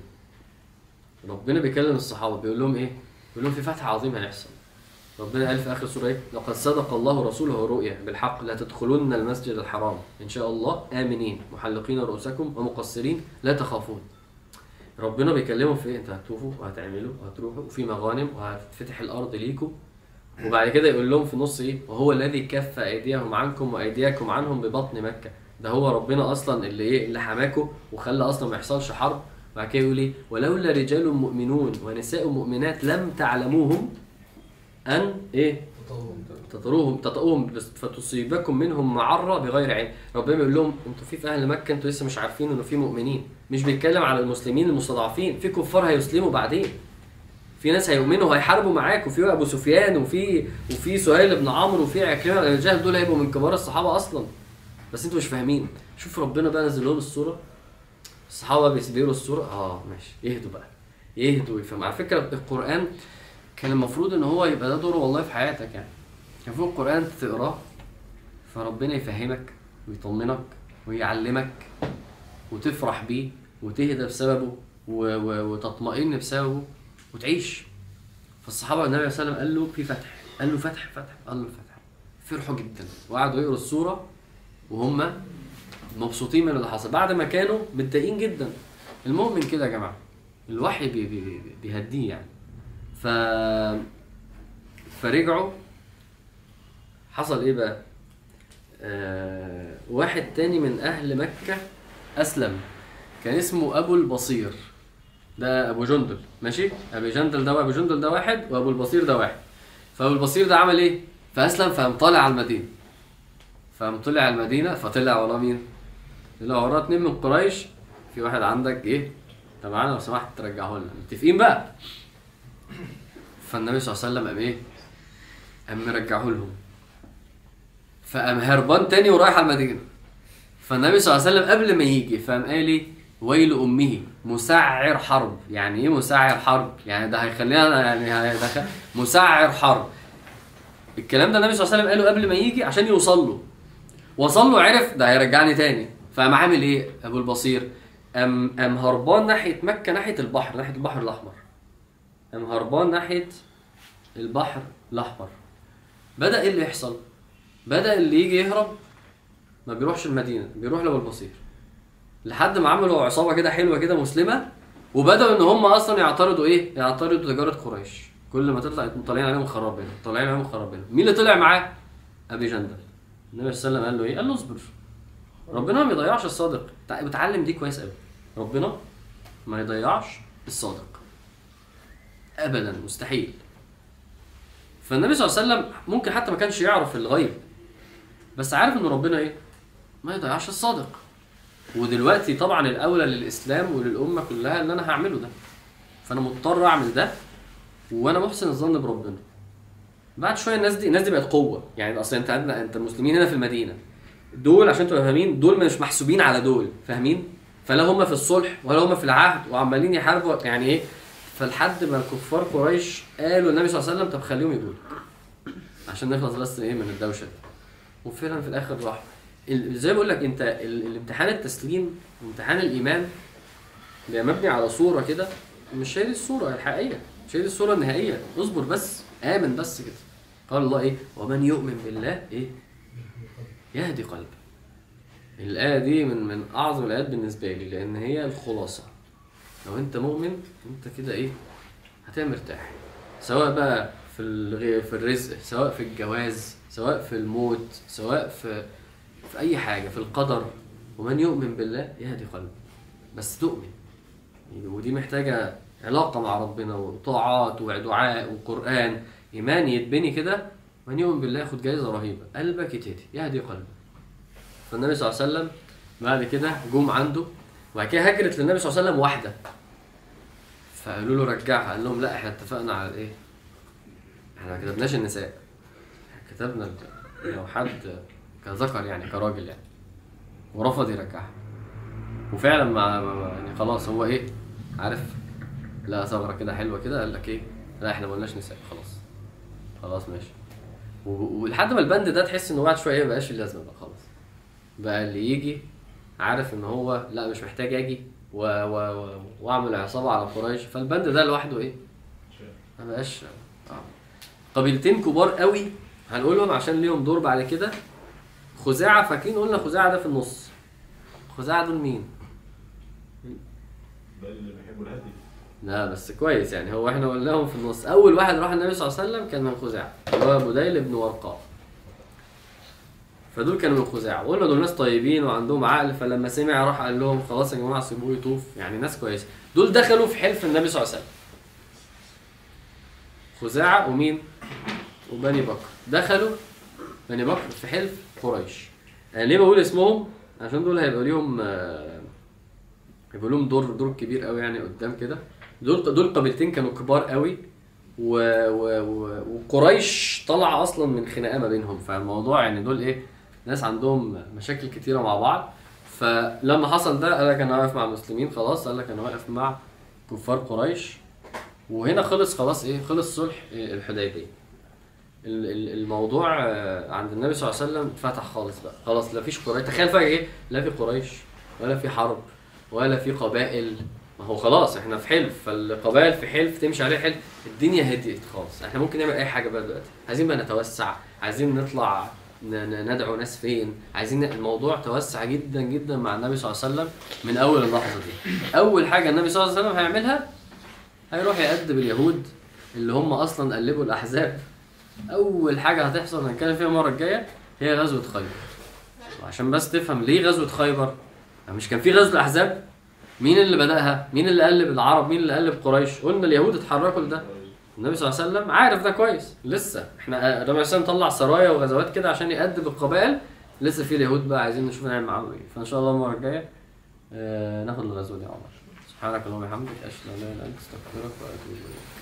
ربنا بيكلم الصحابة بيقول لهم إيه؟ بيقول لهم في فتح عظيم هيحصل. ربنا قال في آخر سورة إيه؟ لقد صدق الله رسوله الرؤيا بالحق لا تدخلن المسجد الحرام. إن شاء الله آمنين محلقين رؤوسكم ومقصرين لا تخافون. ربنا بيكلمهم في إيه؟ انت هتطوفوا وهتعملوا وهتروحوا وفي مغانم وهتفتح الأرض ليكم. وبعد كده يقول لهم في النص إيه؟ وهو الذي كف أيديهم عنكم وايديكم عنهم ببطن مكة. ده هو ربنا أصلا اللي إيه اللي حماكم وخلى أصلا ما يحصلش حرب. بعد كده يقول إيه ولولا رجال مؤمنون ونساء مؤمنات لم تعلموهم أن إيه؟ تطروهم تطؤوهم فتصيبكم منهم معرة بغير علم. ربنا بيقول لهم أنتوا في أهل مكة أنتوا لسه مش عارفين إنه في مؤمنين. مش بيتكلم على المسلمين المستضعفين. في كفار هيسلموا بعدين. في ناس هيؤمنوا وهيحاربوا معاك وفي أبو سفيان وفي وفي سهيل بن عمرو وفي عكرمة بن جهل دول هيبقوا من كبار الصحابة أصلا. بس أنتوا مش فاهمين. شوف ربنا بقى نزل لهم الصورة. الصحابة بيقروا الصورة. آه ماشي. يهدوا بقى. يهدوا ويفهموا على فكرة القرآن كان المفروض إن هو يبقى ده دوره والله في حياتك يعني. كان المفروض القرآن تقراه فربنا يفهمك ويطمنك ويعلمك وتفرح بيه وتهدى بسببه. وتطمئن بسببه وتعيش. فالصحابة النبي صلى الله عليه وسلم قال له في فتح. قال له فتح فتح. قال له فتح فرحوا جدا. وقعدوا يقروا السوره وهم مبسوطين من اللي حصل. بعد ما كانوا متضايقين جدا. المؤمن كده يا جماعة الوحي بي بي بي بيهديه يعني. ف فرجعوا. حصل إيه بقى؟ آه واحد تاني من أهل مكة أسلم. كان اسمه أبو البصير. ده أبو جندل. ماشي؟ ابو جندل ده وابو جندل ده واحد وأبو البصير ده واحد. فأبو البصير ده عمل إيه؟ فأسلم فقام طالع على المدينة. فقام طلع المدينة فطلع وراه مين؟ طلع وراه اتنين من قريش. في واحد عندك إيه؟ طب معانا لو سمحت ترجعه لنا. متفقين بقى؟ فالنبي صلى الله عليه وسلم قام إيه؟ قام مرجعه لهم. فقام هربان تاني ورايح على المدينة. فالنبي صلى الله عليه وسلم قبل ما يجي فقام قال إيه؟ ويل أمه مسعر حرب. يعني إيه مسعر حرب؟ يعني ده هيخلينا يعني مسعر حرب. الكلام ده النبي صلى الله عليه وسلم قاله قبل ما يجي عشان يوصل له. وصل له عرف ده هيرجعني تاني. فقام عامل إيه؟ أبو البصير قام قام هربان ناحية مكة ناحية البحر ناحية البحر الأحمر. قام هربان ناحية البحر الأحمر. بدأ إيه اللي يحصل؟ بدأ اللي يجي يهرب ما بيروحش المدينة بيروح لأبو البصير. لحد ما عملوا عصابة كده حلوة كده مسلمة وبدأوا إن هم أصلا يعترضوا إيه؟ يعترضوا تجارة قريش. كل ما تطلع طالعين عليهم خرابين طالعين عليهم خرابين مين اللي طلع معاه؟ أبي جندل. النبي صلى الله عليه وسلم قال له إيه؟ قال له اصبر. ربنا ما بيضيعش الصادق. تع- بتعلم دي كويس قوي. ربنا ما يضيعش الصادق. ابدا مستحيل. فالنبي صلى الله عليه وسلم ممكن حتى ما كانش يعرف الغيب. بس عارف ان ربنا إيه؟ ما يضيعش الصادق. ودلوقتي طبعا الأولى للإسلام وللأمة كلها إن أنا هعمله ده. فأنا مضطر أعمل ده وأنا محسن الظن بربنا. بعد شوية الناس دي الناس دي بقت قوة. يعني أصل أنت أنت المسلمين هنا في المدينة. دول عشان تبقى فاهمين دول مش محسوبين على دول. فاهمين؟ فلا هم في الصلح ولا هم في العهد وعمالين يحاربوا. يعني إيه؟ فلحد ما كفار قريش قالوا النبي صلى الله عليه وسلم طب خليهم يقولوا عشان نخلص بس إيه من الدوشة دي. وفعلا في الآخر راح. زي ما بقول لك أنت ال- الامتحان التسليم وامتحان الإيمان بيبقى مبني على صورة كده مش هي الصورة الحقيقية. مش هي الصورة النهائية. اصبر بس. آمن بس كده. قال الله إيه؟ ومن يؤمن بالله إيه؟ يهدي قلبه. الآية دي من من أعظم الآيات بالنسبة لي لأن هي الخلاصة. لو أنت مؤمن أنت كده إيه؟ هتبقى مرتاح سواء بقى في. في الرزق سواء في الجواز سواء في الموت سواء في في أي حاجة في القدر. ومن يؤمن بالله يهدي قلبه. بس تؤمن. ودي محتاجة علاقة مع ربنا وطاعات ودعاء وقرآن. إيمان يتبني كده من يؤمن بالله ياخد جايزة رهيبة. قلبك يتهدي يهدي قلبك. فالنبي صلى الله عليه وسلم بعد كده جم عنده وبعد كده هجرت للنبي صلى الله عليه وسلم واحدة. فقالوا له رجعها قال لهم لا إحنا اتفقنا على إيه؟ إحنا ما كتبناش النساء. كتبنا لو حد كذكر يعني كراجل يعني. ورفض يرجعها. وفعلا ما- يعني خلاص هو إيه؟ عارف لا ثغرة كده حلوة كده قال لك إيه؟ لا إحنا ما قلناش نساء خلاص. خلاص ماشي. ولحد ما البند ده تحس ان هو بعد شوية بقاش لازمة بقى خلاص. بقى اللي يجي عارف إن هو لأ مش محتاج أجي و... و... و... وأعمل عصابة على قريش. فالبند ده لوحده إيه؟ ما بقاش. قبيلتين كبار قوي هنقولهم عشان ليهم دور بعد كده. خزاعة فاكرين قلنا خزاعة ده في النص. خزاعة دول مين؟
ده اللي بيحبوا الهدي
لا بس كويس يعني. هو إحنا قلناهم في النص. أول واحد راح النبي صلى الله عليه وسلم كان من خزاعه اللي هو بديل بن ورقاء. فدول كانوا من خزاعه وقلنا دول ناس طيبين وعندهم عقل فلما سمع راح قال لهم خلاص يا جماعة سيبوه يطوف. يعني ناس كويسه دول دخلوا في حلف النبي صلى الله عليه وسلم. خزاعه ومين؟ وبني بكر. دخلوا بني بكر في حلف قريش. يعني ليه بقول اسمهم؟ عشان دول هيبقوا ليهم آه، هيبقى لهم دور دور كبير قوي يعني قدام كده. دول دول قبيلتين كانوا كبار قوي و... و... وقريش طالعة أصلا من خناقة ما بينهم. فالموضوع يعني دول إيه ناس عندهم مشاكل كتيرة مع بعض. فلما حصل ده قال لك أنا واقف مع المسلمين خلاص قال لك أنا واقف مع كفار قريش. وهنا خلص خلاص إيه خلص صلح إيه الحديبية. ال- ال- الموضوع عند النبي صلى الله عليه وسلم اتفتح خالص بقى. خلاص لا فيش قريش. تخيل فجأة إيه لا في قريش ولا في حرب ولا في قبائل. ما هو خلاص إحنا في حلف فالقبائل في حلف تمشي عليه حلف. الدنيا هديت خالص. إحنا ممكن نعمل أي حاجة بقى دلوقتي. عايزين بقى نتوسع عايزين نطلع ندعو ناس فين. عايزين الموضوع توسع جدا جدا مع النبي صلى الله عليه وسلم من أول اللحظة دي. أول حاجة النبي صلى الله عليه وسلم هيعملها هيروح يأدب اليهود اللي هم أصلا قلبوا الأحزاب. أول حاجة هتحصل هنتكلم فيها المرة الجاية هي غزوة خيبر. عشان بس تفهم ليه غزوة خيبر. مش كان في غزوة الأحزاب؟ مين اللي بدأها؟ مين اللي قلب العرب؟ مين اللي قلب قريش؟ قلنا اليهود اتحركوا لده. النبي صلى الله عليه وسلم عارف ده كويس. لسه. إحنا النبي صلى الله عليه طلع سرايا وغزوات كده عشان يأدب القبائل. لسه في اليهود بقى عايزين نشوف نعمل معاهم إيه. فإن شاء الله المرة الجاية آه ناخد الغزوة دي يا عمر. سبحانك اللهم وبحمدك أشهد أن لا إله إلا أنت أستغفرك وأتوب إليك.